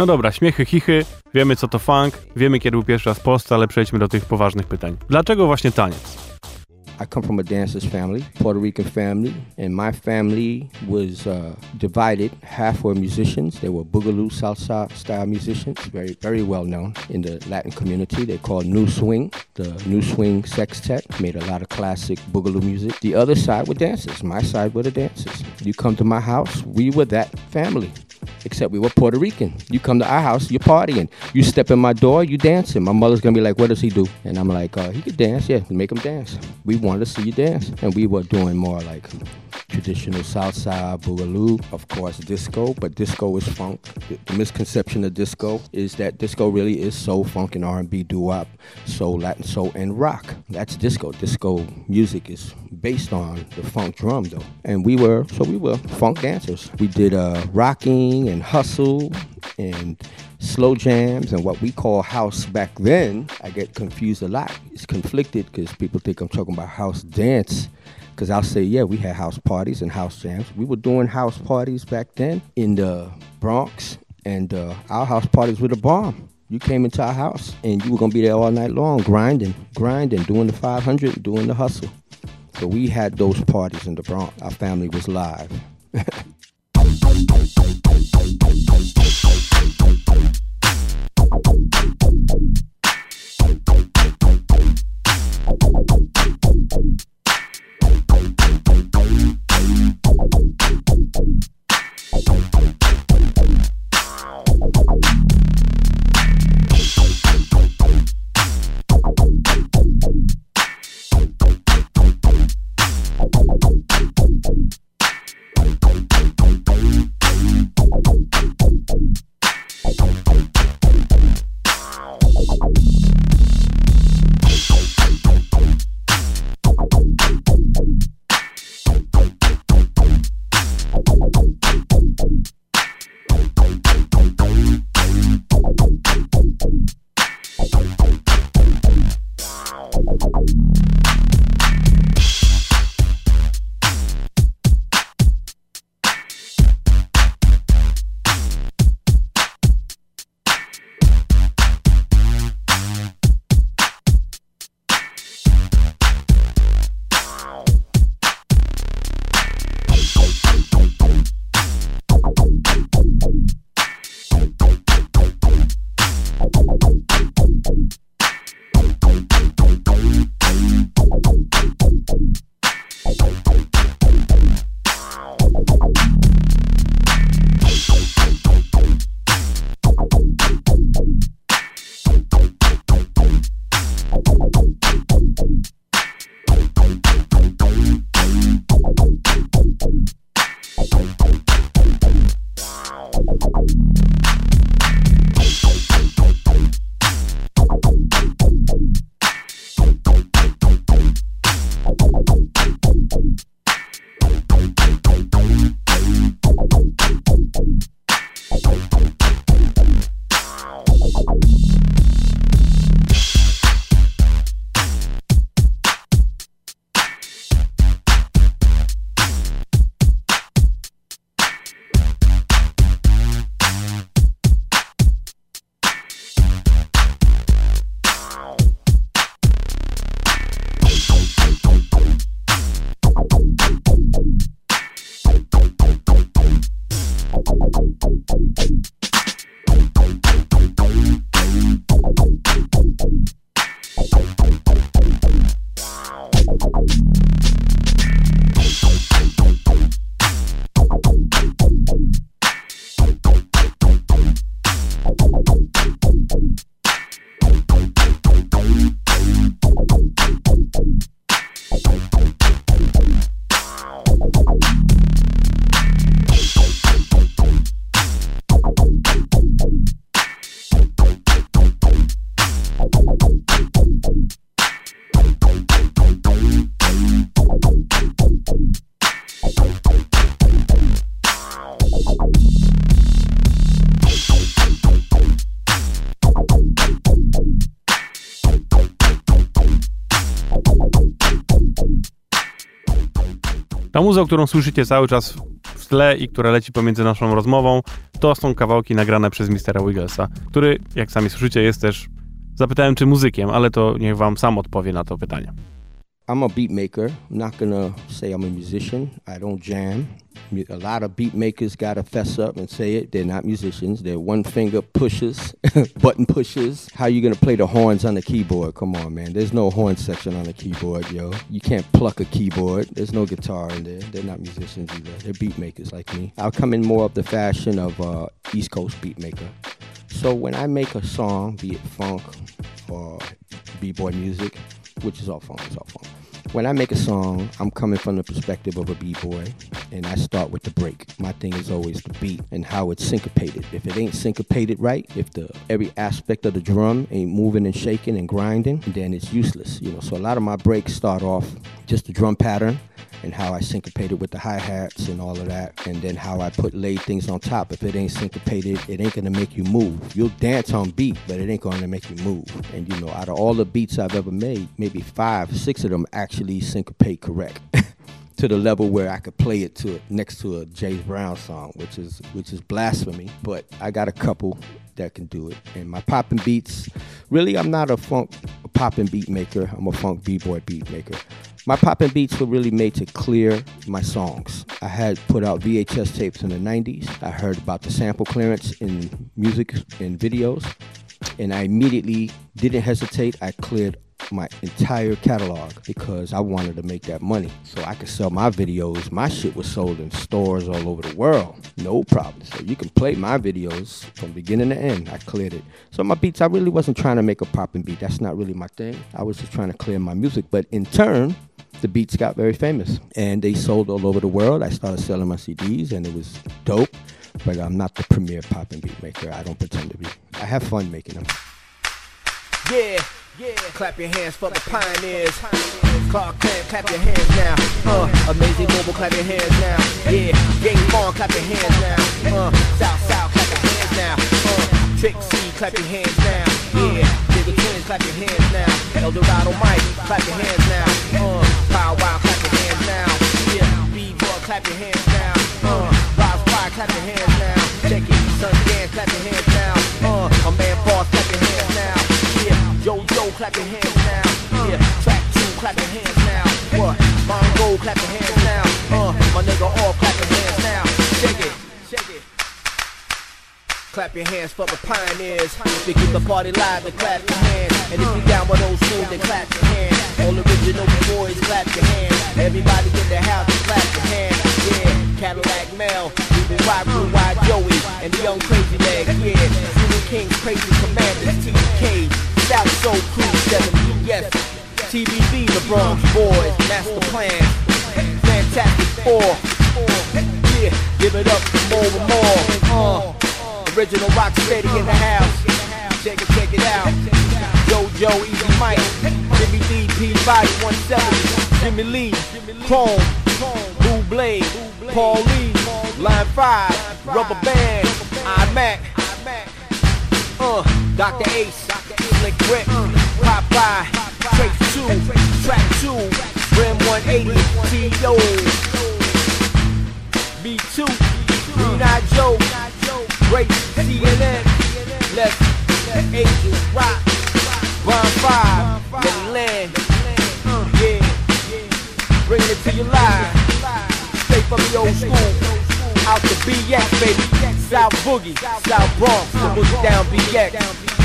No dobra, śmiechy, chichy, wiemy co to funk, wiemy kiedy był pierwszy raz ale przejdźmy do tych poważnych pytań. Dlaczego właśnie taniec? I come from a dancer's family, Puerto Rican family, and my family was uh, divided. Half were musicians. They were boogaloo salsa style musicians, very very well known in the Latin community. They called New Swing. The New Swing Sextet made a lot of classic boogaloo music. The other side were dancers. My side were the dancers. You come to my house, we were that family except we were Puerto Rican. You come to our house, you're partying. You step in my door, you dancing. My mother's gonna be like, "What does he do?" And I'm like, uh, "He could dance. Yeah, make him dance." We wanted to see you dance, and we were doing more like traditional salsa, boogaloo, of course, disco. But disco is funk. The, the misconception of disco is that disco really is soul, funk, and R&B, doo-wop, soul, Latin soul, and rock. That's disco. Disco music is based on the funk drum, though. And we were so we were funk dancers. We did uh, rocking and hustle and slow jams and what we call house back then. I get confused a lot. It's conflicted because people think I'm talking about house dance. Because I'll say, yeah, we had house parties and house jams. We were doing house parties back then in the Bronx, and uh, our house parties were the bomb. You came into our house and you were gonna be there all night long, grinding, grinding, doing the 500, doing the hustle. So we had those parties in the Bronx. Our family was live. Ta muza, którą słyszycie cały czas w tle i która leci pomiędzy naszą rozmową, to są kawałki nagrane przez Mistera Wigglesa, który, jak sami słyszycie, jest też... Zapytałem, czy muzykiem, ale to niech wam sam odpowie na to pytanie. I'm a beat maker. I'm not gonna say I'm a musician. I don't jam. A lot of beat makers gotta fess up and say it. They're not musicians. They're one finger pushers, button pushers. How you gonna play the horns on the keyboard? Come on, man. There's no horn section on the keyboard, yo. You can't pluck a keyboard. There's no guitar in there. They're not musicians either. They're beat makers like me. I'll come in more of the fashion of uh, East Coast beat maker. So when I make a song, be it funk or b-boy music, which is all funk, it's all funk. When I make a song, I'm coming from the perspective of a b-boy, and I start with the break. My thing is always the beat and how it's syncopated. If it ain't syncopated right, if the every aspect of the drum ain't moving and shaking and grinding, then it's useless. You know, so a lot of my breaks start off just the drum pattern and how I syncopated with the hi-hats and all of that, and then how I put laid things on top. If it ain't syncopated, it ain't gonna make you move. You'll dance on beat, but it ain't gonna make you move. And you know, out of all the beats I've ever made, maybe five, six of them actually syncopate correct. to the level where I could play it to next to a James Brown song, which is which is blasphemy. But I got a couple that can do it. And my popping beats, really, I'm not a funk popping beat maker. I'm a funk b-boy beat maker. My popping beats were really made to clear my songs. I had put out VHS tapes in the 90s. I heard about the sample clearance in music and videos, and I immediately didn't hesitate. I cleared my entire catalog because I wanted to make that money so I could sell my videos. My shit was sold in stores all over the world. No problem. So you can play my videos from beginning to end. I cleared it. So my beats, I really wasn't trying to make a popping beat. That's not really my thing. I was just trying to clear my music. But in turn, the beats got very famous and they sold all over the world. I started selling my CDs and it was dope. But I'm not the premier popping beat maker. I don't pretend to be. I have fun making them. Yeah, yeah. Clap your hands for the pioneers. Clark Kent, clap your hands now. Uh, amazing mobile, clap your hands now. Yeah, Game on, clap your hands now. Uh, South South, clap your hands now. Uh, Trixie, clap your hands now. Yeah, Digger Twins, clap your hands now. El Dorado Mike, clap your hands now. Uh, Pow Wow, clap your hands now. Yeah, B-Boy, clap your hands now. Uh, Ross Fire, clap your hands now. Check it, Sun Dance, clap your hands now. Uh, my man clap your hands now. Yeah, track two, clap your hands now. What? Mongo, clap your hands now. Uh, my nigga, all clap your hands now. Shake it, shake it. Clap your hands for the pioneers. You keep the party live, then clap your hands. And if you down with those tunes, then clap your hands. All original boys, clap your hands. Everybody in the house, clap your hands. Yeah, Cadillac Mel, even Wide Blue Wide Joey, and the young Crazy Leg. Yeah, Zulu Kings, Crazy Commanders, TK, South Soul Crew, 7 TBV, the Bronx Boys, Master Plan, Fantastic Four. Yeah, give it up for more and more. Uh, original rock steady in the house. Check it, check it out. JoJo, Easy Mike, Jimmy D, P, Body 170, Jimmy Lee, Chrome, Blue Blade, Paul Lee, Line 5, Rubber Band, iMac, uh, Dr. Ace, Slick Rick, Popeye, Trace 2, Track 2, Rim 180, T.O. B2, Green Eye Joe, Great CNN, Let's Angels Rock, Bonfire, Let Me Land, yeah, bringing it to you live, straight from the old school, out the BX baby, South Boogie, South Bronx, the Boogie Down BX.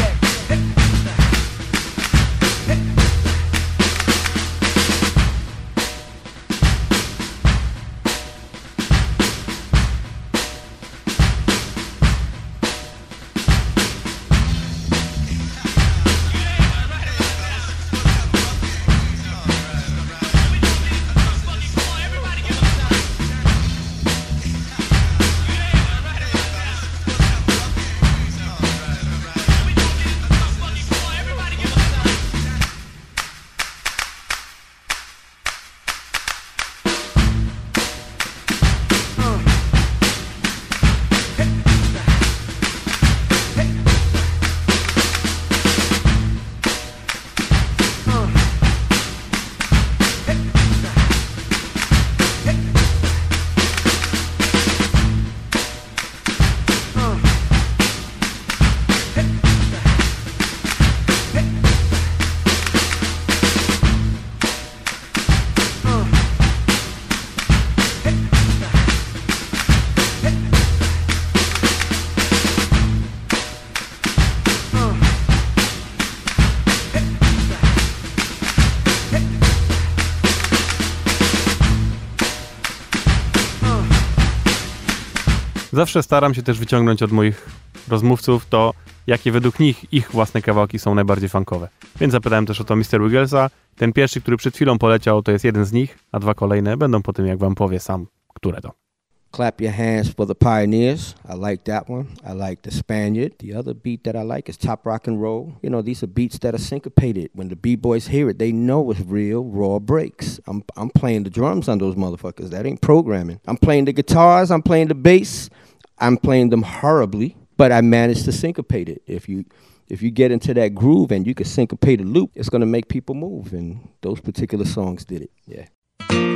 Zawsze staram się też wyciągnąć od moich rozmówców to, jakie według nich ich własne kawałki są najbardziej funkowe. Więc zapytałem też o to Mr. Wigglesa. Ten pierwszy, który przed chwilą poleciał, to jest jeden z nich, a dwa kolejne będą po tym, jak wam powie sam, które to. Clap your hands for the pioneers. I like that one. I like the Spaniard. The other beat that I like is top rock and roll. You know, these are beats that are syncopated. When the b-boys hear it, they know it's real raw breaks. I'm I'm playing the drums on those motherfuckers. That ain't programming. I'm playing the guitars. I'm playing the bass. I'm playing them horribly, but I managed to syncopate it. If you if you get into that groove and you can syncopate a loop, it's gonna make people move. And those particular songs did it. Yeah.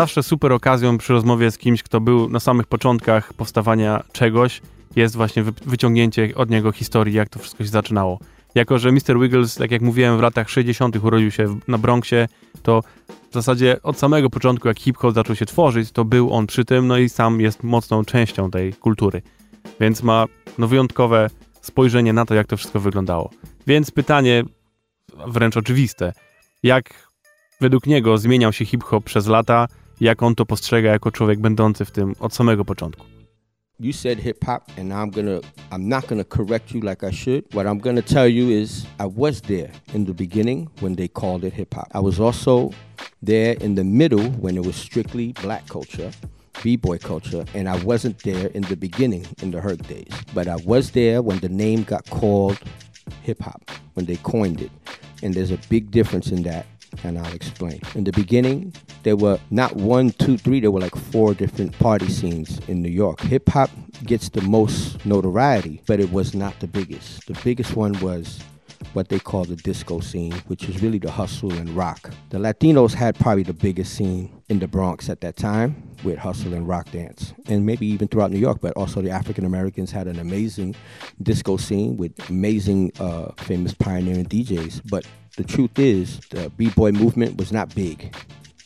Zawsze super okazją przy rozmowie z kimś, kto był na samych początkach powstawania czegoś, jest właśnie wy- wyciągnięcie od niego historii, jak to wszystko się zaczynało. Jako, że Mr. Wiggles, tak jak mówiłem, w latach 60. urodził się na Bronxie, to w zasadzie od samego początku, jak hip-hop zaczął się tworzyć, to był on przy tym, no i sam jest mocną częścią tej kultury. Więc ma no, wyjątkowe spojrzenie na to, jak to wszystko wyglądało. Więc pytanie wręcz oczywiste. Jak według niego zmieniał się hip-hop przez lata, jak on to postrzega jako człowiek będący w tym od samego początku? You said hip hop, and I'm gonna, I'm not gonna correct you like I should. What I'm gonna tell you is I was there in the beginning when they called it hip hop. I was also there in the middle when it was strictly black culture, b-boy culture, and I wasn't there in the beginning in the Herc days. But I was there when the name got called hip hop, when they coined it. And there's a big difference in that, and I'll explain. In the beginning, there were not one, two, three, there were like four different party scenes in New York. Hip hop gets the most notoriety, but it was not the biggest. The biggest one was what they call the disco scene, which was really the hustle and rock. The Latinos had probably the biggest scene in the Bronx at that time with hustle and rock dance, and maybe even throughout New York. But also the African Americans had an amazing disco scene with amazing, uh, famous pioneering DJs. But the truth is, the b-boy movement was not big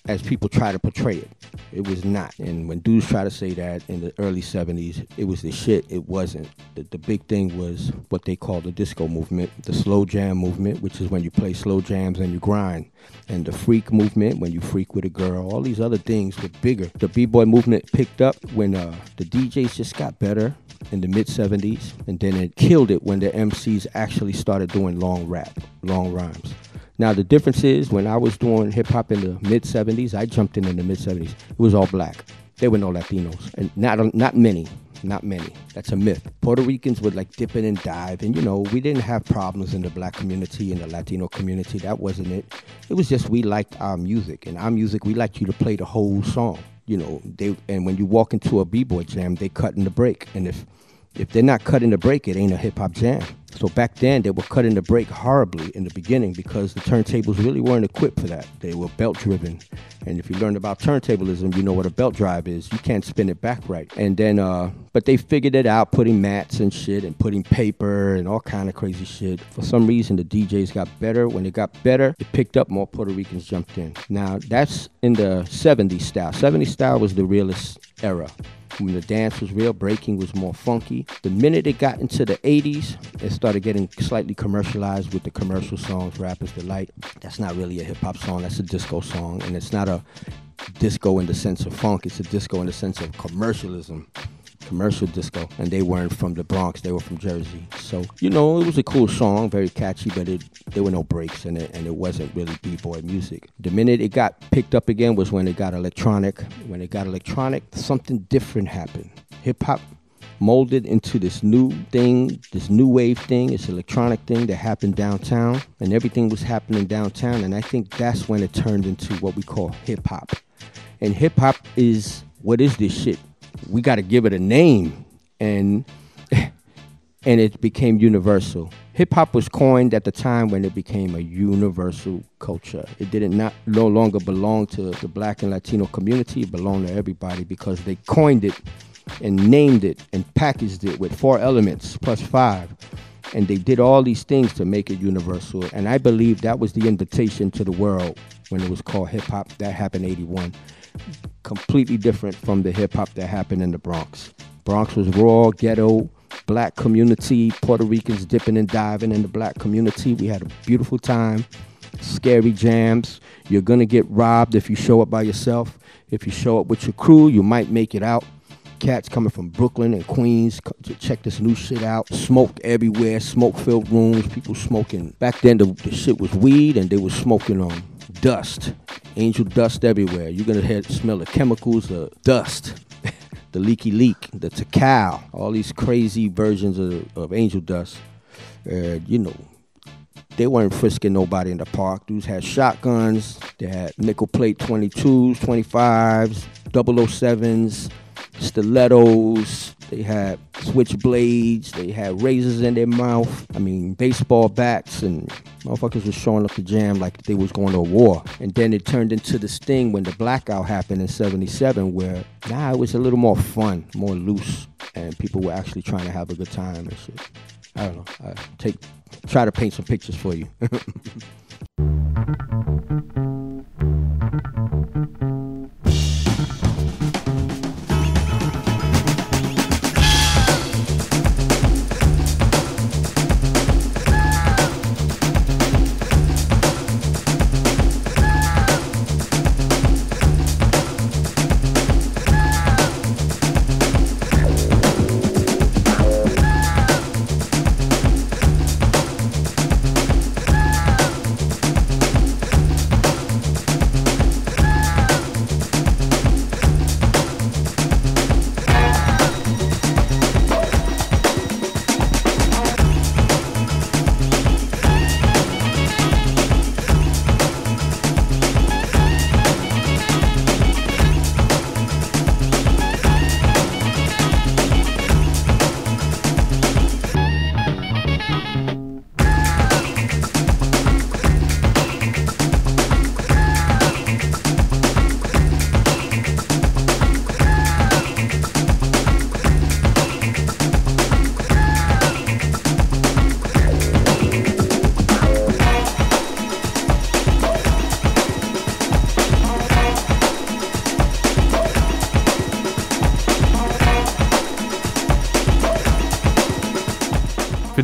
as people try to portray it. It was not. And when dudes try to say that in the early 70s, it was the shit, it wasn't. The, the big thing was what they call the disco movement, the slow jam movement, which is when you play slow jams and you grind. And the freak movement, when you freak with a girl, all these other things were bigger. The b-boy movement picked up when uh, the DJs just got better in the mid 70s, and then it killed it when the MCs actually started doing long rap, long rhymes. Now the difference is when I was doing hip hop in the mid '70s, I jumped in in the mid '70s. It was all black. There were no Latinos, and not not many, not many. That's a myth. Puerto Ricans would like dip in and dive, and you know we didn't have problems in the black community and the Latino community. That wasn't it. It was just we liked our music, and our music we liked you to play the whole song. You know, they and when you walk into a b-boy jam, they cut in the break, and if if they're not cutting the break, it ain't a hip hop jam. So back then, they were cutting the break horribly in the beginning because the turntables really weren't equipped for that. They were belt driven. And if you learned about turntablism, you know what a belt drive is. You can't spin it back right. And then, uh, but they figured it out, putting mats and shit and putting paper and all kind of crazy shit. For some reason, the DJs got better. When it got better, it picked up more Puerto Ricans jumped in. Now, that's in the 70s style. 70s style was the realest era the dance was real, breaking was more funky. The minute it got into the 80s, it started getting slightly commercialized with the commercial songs, Rappers Delight. That's not really a hip hop song, that's a disco song. And it's not a disco in the sense of funk, it's a disco in the sense of commercialism. Commercial disco, and they weren't from the Bronx; they were from Jersey. So you know, it was a cool song, very catchy, but it there were no breaks in it, and it wasn't really b-boy music. The minute it got picked up again was when it got electronic. When it got electronic, something different happened. Hip hop molded into this new thing, this new wave thing, this electronic thing that happened downtown, and everything was happening downtown. And I think that's when it turned into what we call hip hop. And hip hop is what is this shit? We got to give it a name, and and it became universal. Hip hop was coined at the time when it became a universal culture. It didn't not no longer belong to the black and Latino community, it belonged to everybody because they coined it and named it and packaged it with four elements plus five. And they did all these things to make it universal. And I believe that was the invitation to the world when it was called hip hop. That happened 81. Completely different from the hip hop that happened in the Bronx. Bronx was raw, ghetto, black community, Puerto Ricans dipping and diving in the black community. We had a beautiful time. Scary jams. You're gonna get robbed if you show up by yourself. If you show up with your crew, you might make it out. Cats coming from Brooklyn and Queens to check this new shit out. Smoke everywhere, smoke filled rooms, people smoking. Back then, the, the shit was weed and they was smoking on dust. Angel dust everywhere. You're gonna smell the chemicals, the dust the leaky leak, the Takal, all these crazy versions of, of angel dust. You know, they weren't frisking nobody in the park. Dudes had shotguns, they had nickel plate 22s, 25s, 007s, stilettos. they had switchblades, they had razors in their mouth. I mean, baseball bats and motherfuckers was showing up to jam like they was going to a war. And then it turned into this thing when the blackout happened in 77 where now it was a little more fun, more loose, and people were actually trying to have a good time and shit. I don't know. I take try to paint some pictures for you.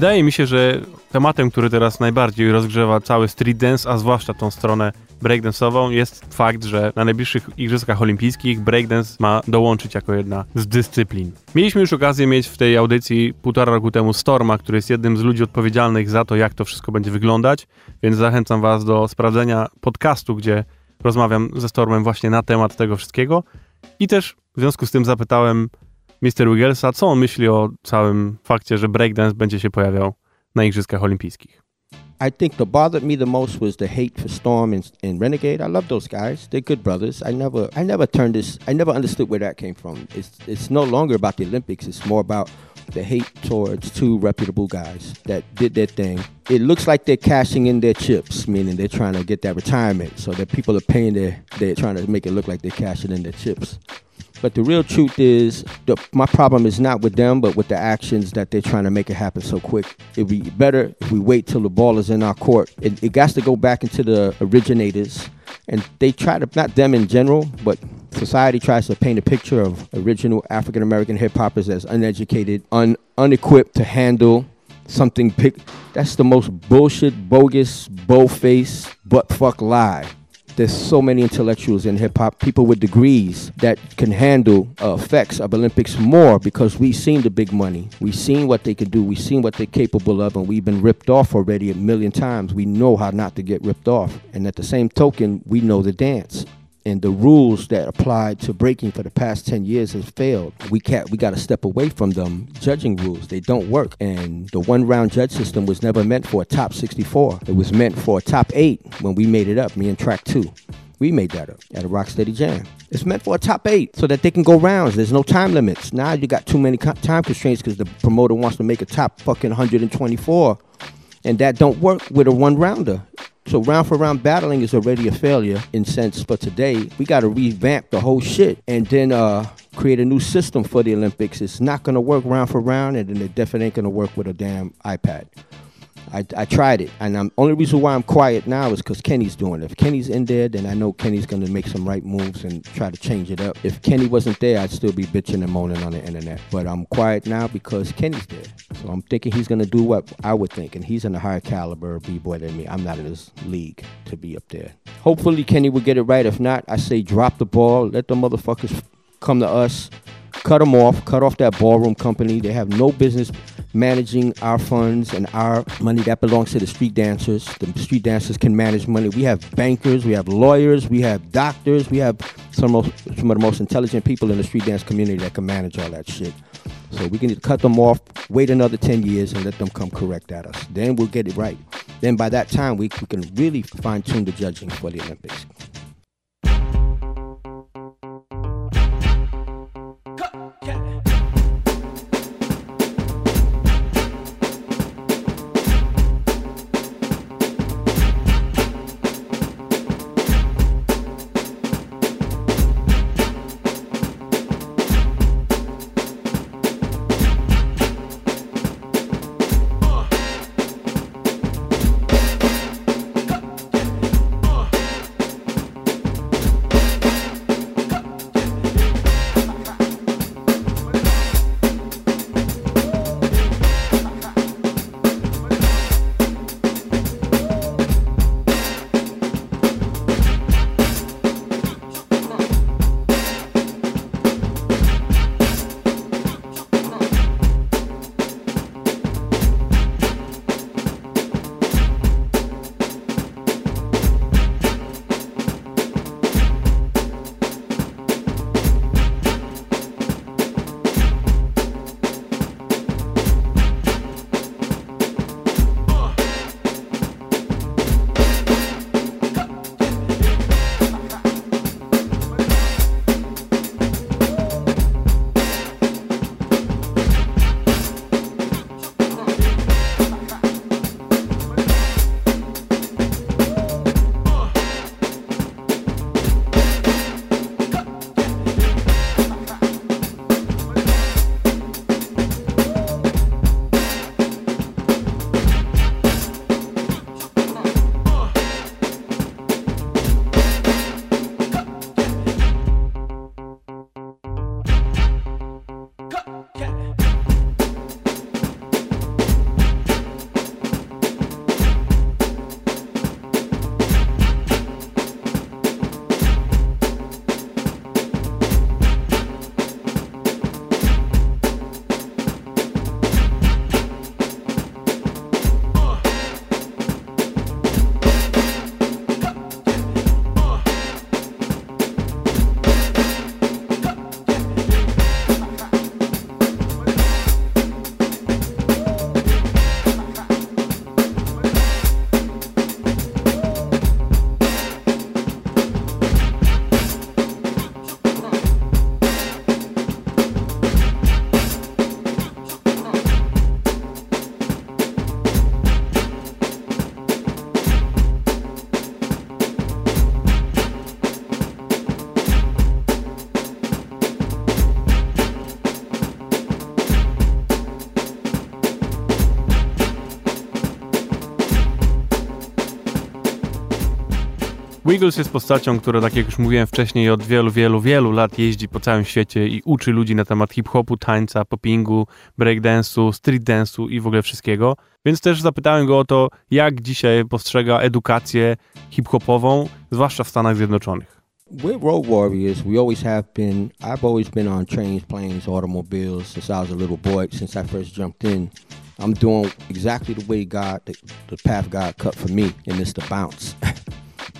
Wydaje mi się, że tematem, który teraz najbardziej rozgrzewa cały street dance, a zwłaszcza tą stronę breakdance'ową, jest fakt, że na najbliższych Igrzyskach Olimpijskich breakdance ma dołączyć jako jedna z dyscyplin. Mieliśmy już okazję mieć w tej audycji półtora roku temu Storma, który jest jednym z ludzi odpowiedzialnych za to, jak to wszystko będzie wyglądać, więc zachęcam Was do sprawdzenia podcastu, gdzie rozmawiam ze Stormem właśnie na temat tego wszystkiego. I też w związku z tym zapytałem Mr. Wigglesa, co on myśli o całym fakcie, że breakdance będzie się pojawiał na Igrzyskach Olimpijskich. I think the bothered me the most was the hate for Storm and, and Renegade. I love those guys; they're good brothers. I never, I never turned this. I never understood where that came from. It's, it's no longer about the Olympics. It's more about the hate towards two reputable guys that did their thing. It looks like they're cashing in their chips, meaning they're trying to get that retirement. So that people are paying their, they're trying to make it look like they're cashing in their chips. But the real truth is, the, my problem is not with them, but with the actions that they're trying to make it happen so quick. It'd be better if we wait till the ball is in our court. It, it got to go back into the originators, and they try to not them in general, but society tries to paint a picture of original African American hip hoppers as uneducated, un, unequipped to handle something. That's the most bullshit, bogus, bow-faced, butt-fuck lie there's so many intellectuals in hip hop, people with degrees that can handle uh, effects of Olympics more because we've seen the big money. We've seen what they can do. We've seen what they're capable of, and we've been ripped off already a million times. We know how not to get ripped off. And at the same token, we know the dance. And the rules that applied to breaking for the past 10 years has failed. We can't we gotta step away from them judging rules. They don't work. And the one round judge system was never meant for a top 64. It was meant for a top eight when we made it up, me and Trac 2. We made that up at a Rocksteady Jam. It's meant for a top eight so that they can go rounds. There's no time limits. Now you got too many time constraints because the promoter wants to make a top fucking 124, and that don't work with a one rounder. So round for round battling is already a failure in sense. But today we got to revamp the whole shit and then uh, create a new system for the Olympics. It's not gonna work round for round, and then it definitely ain't gonna work with a damn iPad. I, I tried it, and the only reason why I'm quiet now is because Kenny's doing it. If Kenny's in there, then I know Kenny's gonna make some right moves and try to change it up. If Kenny wasn't there, I'd still be bitching and moaning on the internet. But I'm quiet now because Kenny's there. So I'm thinking he's gonna do what I would think, and he's in a higher caliber b-boy than me. I'm not in this league to be up there. Hopefully Kenny will get it right. If not, I say drop the ball, let the motherfuckers come to us, cut them off, cut off that ballroom company. They have no business managing our funds and our money that belongs to the street dancers. The street dancers can manage money. We have bankers, we have lawyers, we have doctors, we have some of, some of the most intelligent people in the street dance community that can manage all that shit. So we can cut them off, wait another 10 years, and let them come correct at us. Then we'll get it right. Then by that time, we, we can really fine tune the judging for the Olympics. Wiggles jest postacią, która, tak jak już mówiłem wcześniej, od wielu, wielu, wielu lat jeździ po całym świecie i uczy ludzi na temat hip-hopu, tańca, poppingu, breakdance'u, street dance'u i w ogóle wszystkiego. Więc też zapytałem go o to, jak dzisiaj postrzega edukację hip-hopową, zwłaszcza w Stanach Zjednoczonych. We're road warriors. We always have been. I've always been on trains, planes, automobiles since I was a little boy. Since I first jumped in, I'm doing exactly the way God, the, the path God cut for me, and it's to bounce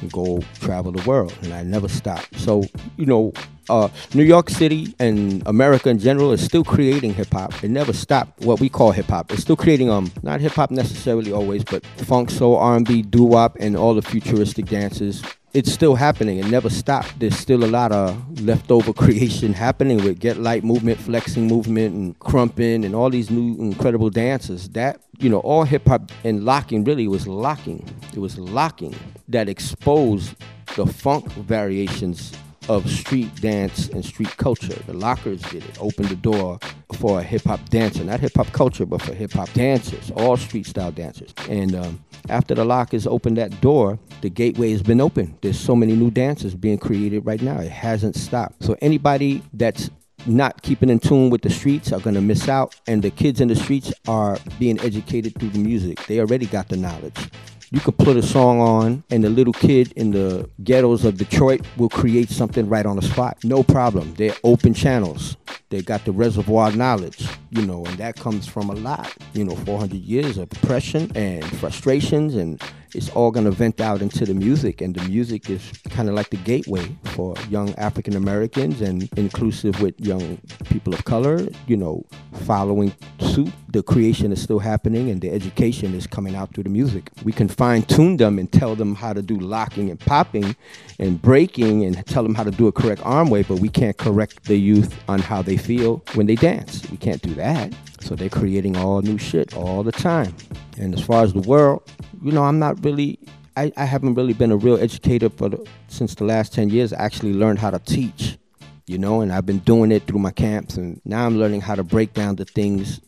go travel the world. And I never stop. So you know, uh, New York City and America in general is still creating hip hop. It never stopped. What we call hip hop. It's still creating um not hip hop necessarily always, but funk, soul, R&B, doo wop, and all the futuristic dances it's still happening. It never stopped. There's still a lot of leftover creation happening with Get Lite movement, flexing movement, and krumping, and all these new incredible dances. That you know, all hip hop and locking really was locking. It was locking that exposed the funk variations of street dance and street culture. The lockers did it, opened the door for a hip hop dancer, not hip hop culture, but for hip hop dancers, all street style dancers. And um, after the lockers opened that door, the gateway has been open. There's so many new dances being created right now. It hasn't stopped. So anybody that's not keeping in tune with the streets are going to miss out and the kids in the streets are being educated through the music they already got the knowledge you could put a song on and the little kid in the ghettos of detroit will create something right on the spot. No problem. They're open channels. They got the reservoir knowledge you know and that comes from a lot you know 400 years of oppression and frustrations and it's all going to vent out into the music and the music is kind of like the gateway for young african americans and inclusive with young people of color you know following suit. The creation is still happening and the education is coming out through the music. We can fine tune them and tell them how to do locking and popping and breaking and tell them how to do a correct arm weight but we can't correct the youth on how they feel when they dance. We can't do that so they're creating all new shit all the time and as far as the world you know, I'm not really. I, I haven't really been a real educator for the, since the last ten years. I actually learned how to teach, you know, and I've been doing it through my camps, and now I'm learning how to break down the things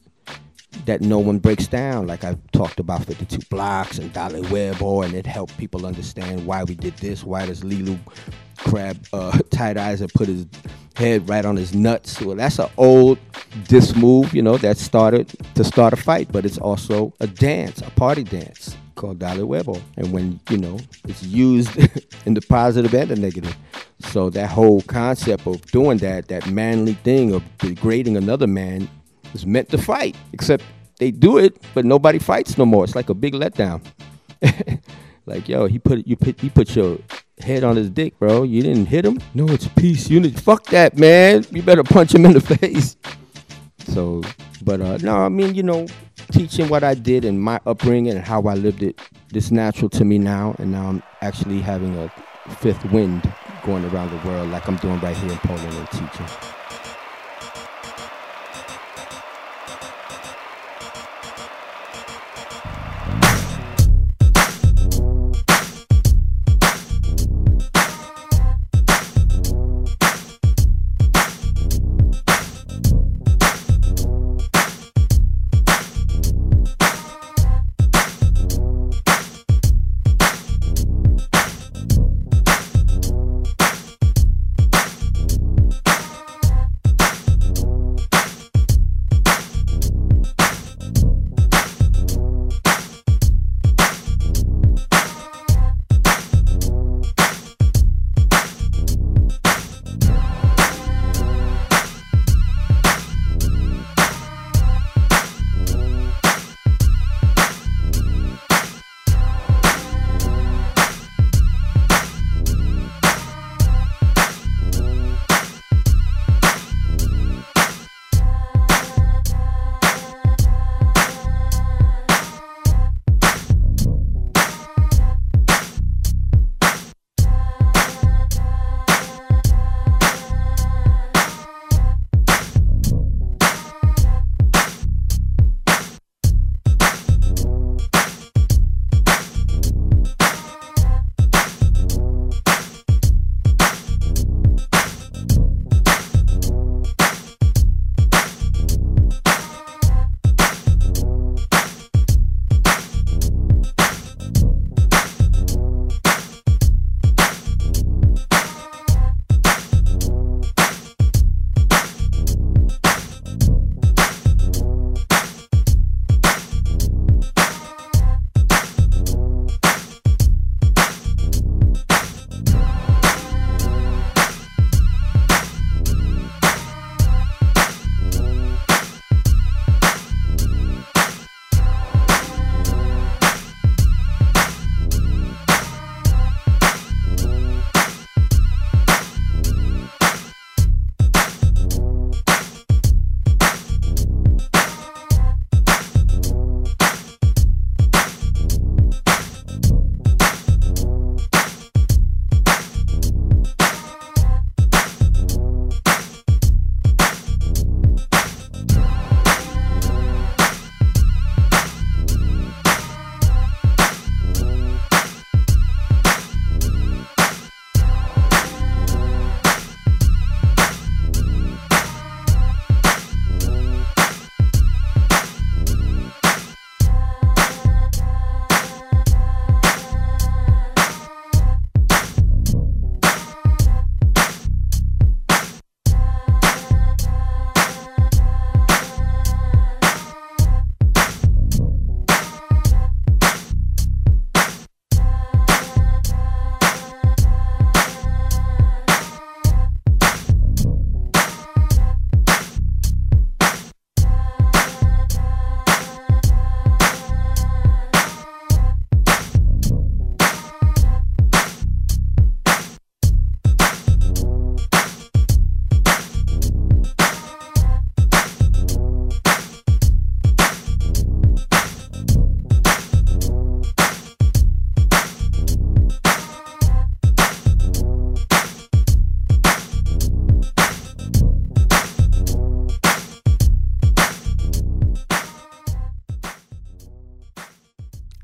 that no one breaks down. Like I talked about 52 blocks and Dolly Webber, and it helped people understand why we did this. Why does Lilou Crab uh, tight eyes and put his head right on his nuts? Well, that's an old diss move, you know, that started to start a fight, but it's also a dance, a party dance called Dolly Webber. And when, you know, it's used in the positive and the negative. So that whole concept of doing that, that manly thing of degrading another man is meant to fight. Except they do it, but nobody fights no more. It's like a big letdown. like, yo, he put you put he put your head on his dick, bro. You didn't hit him? No, it's peace unity. Fuck that, man. You better punch him in the face. So, but uh, no, I mean, you know, teaching what I did and my upbringing and how I lived it, this natural to me now, and now I'm actually having a fifth wind going around the world like I'm doing right here in Poland and teaching.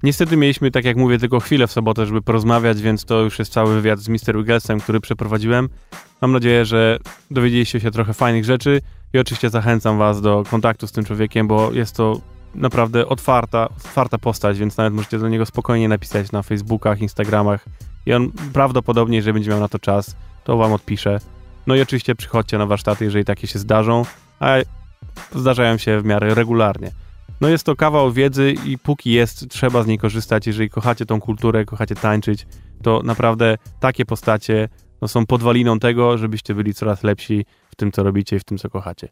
Niestety mieliśmy, tak jak mówię, tylko chwilę w sobotę, żeby porozmawiać, więc to już jest cały wywiad z Mr. Wigglesem, który przeprowadziłem. Mam nadzieję, że dowiedzieliście się trochę fajnych rzeczy i oczywiście zachęcam was do kontaktu z tym człowiekiem, bo jest to naprawdę otwarta, otwarta postać, więc nawet możecie do niego spokojnie napisać na Facebookach, Instagramach i on prawdopodobnie, jeżeli będzie miał na to czas, to wam odpisze. No i oczywiście przychodźcie na warsztaty, jeżeli takie się zdarzą, a zdarzają się w miarę regularnie. No jest to kawał wiedzy i póki jest, trzeba z niej korzystać. Jeżeli kochacie tą kulturę, kochacie tańczyć, to naprawdę takie postacie no, są podwaliną tego, żebyście byli coraz lepsi w tym, co robicie i w tym, co kochacie.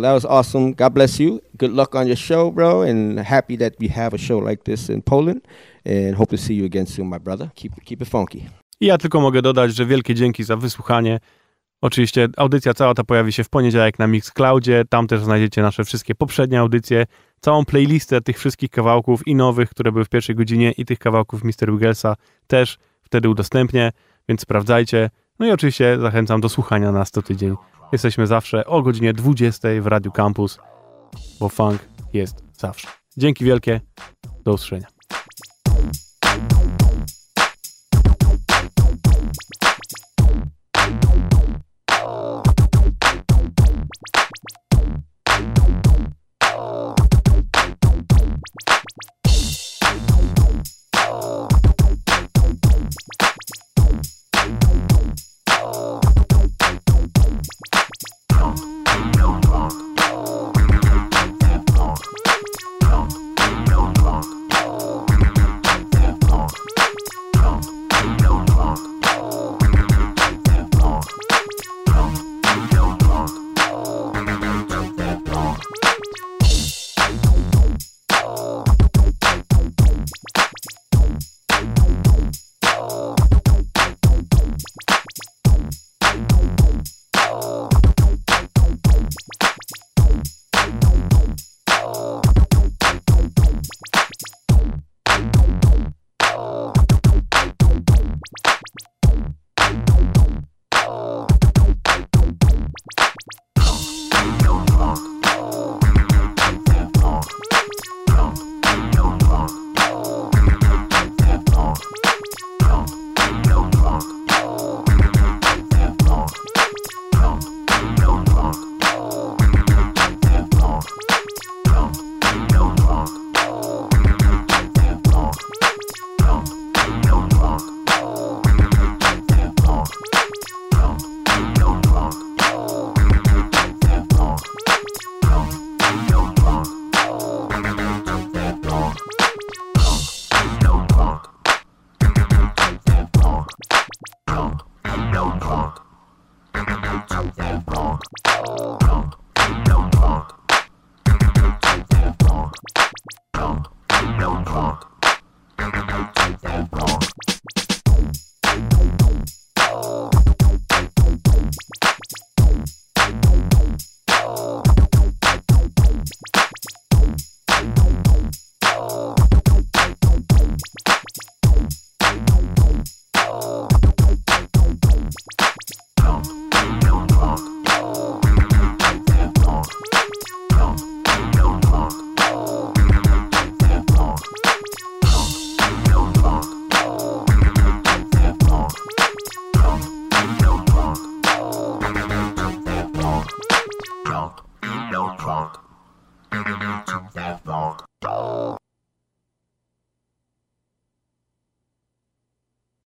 Well, that was awesome. God bless you. Good luck on your show, bro, and happy that we have a show like this in Poland. And hope to see you again soon, my brother. Keep keep it funky. I ja tylko mogę dodać, że wielkie dzięki za wysłuchanie. Oczywiście audycja cała ta pojawi się w poniedziałek na Mixcloudzie. Tam też znajdziecie nasze wszystkie poprzednie audycje, całą playlistę tych wszystkich kawałków i nowych, które były w pierwszej godzinie i tych kawałków Mr. Wigglesa też wtedy udostępnię, więc sprawdzajcie. No i oczywiście zachęcam do słuchania nas co tydzień. Jesteśmy zawsze o godzinie 20 w Radiu Campus, bo funk jest zawsze. Dzięki wielkie, do usłyszenia.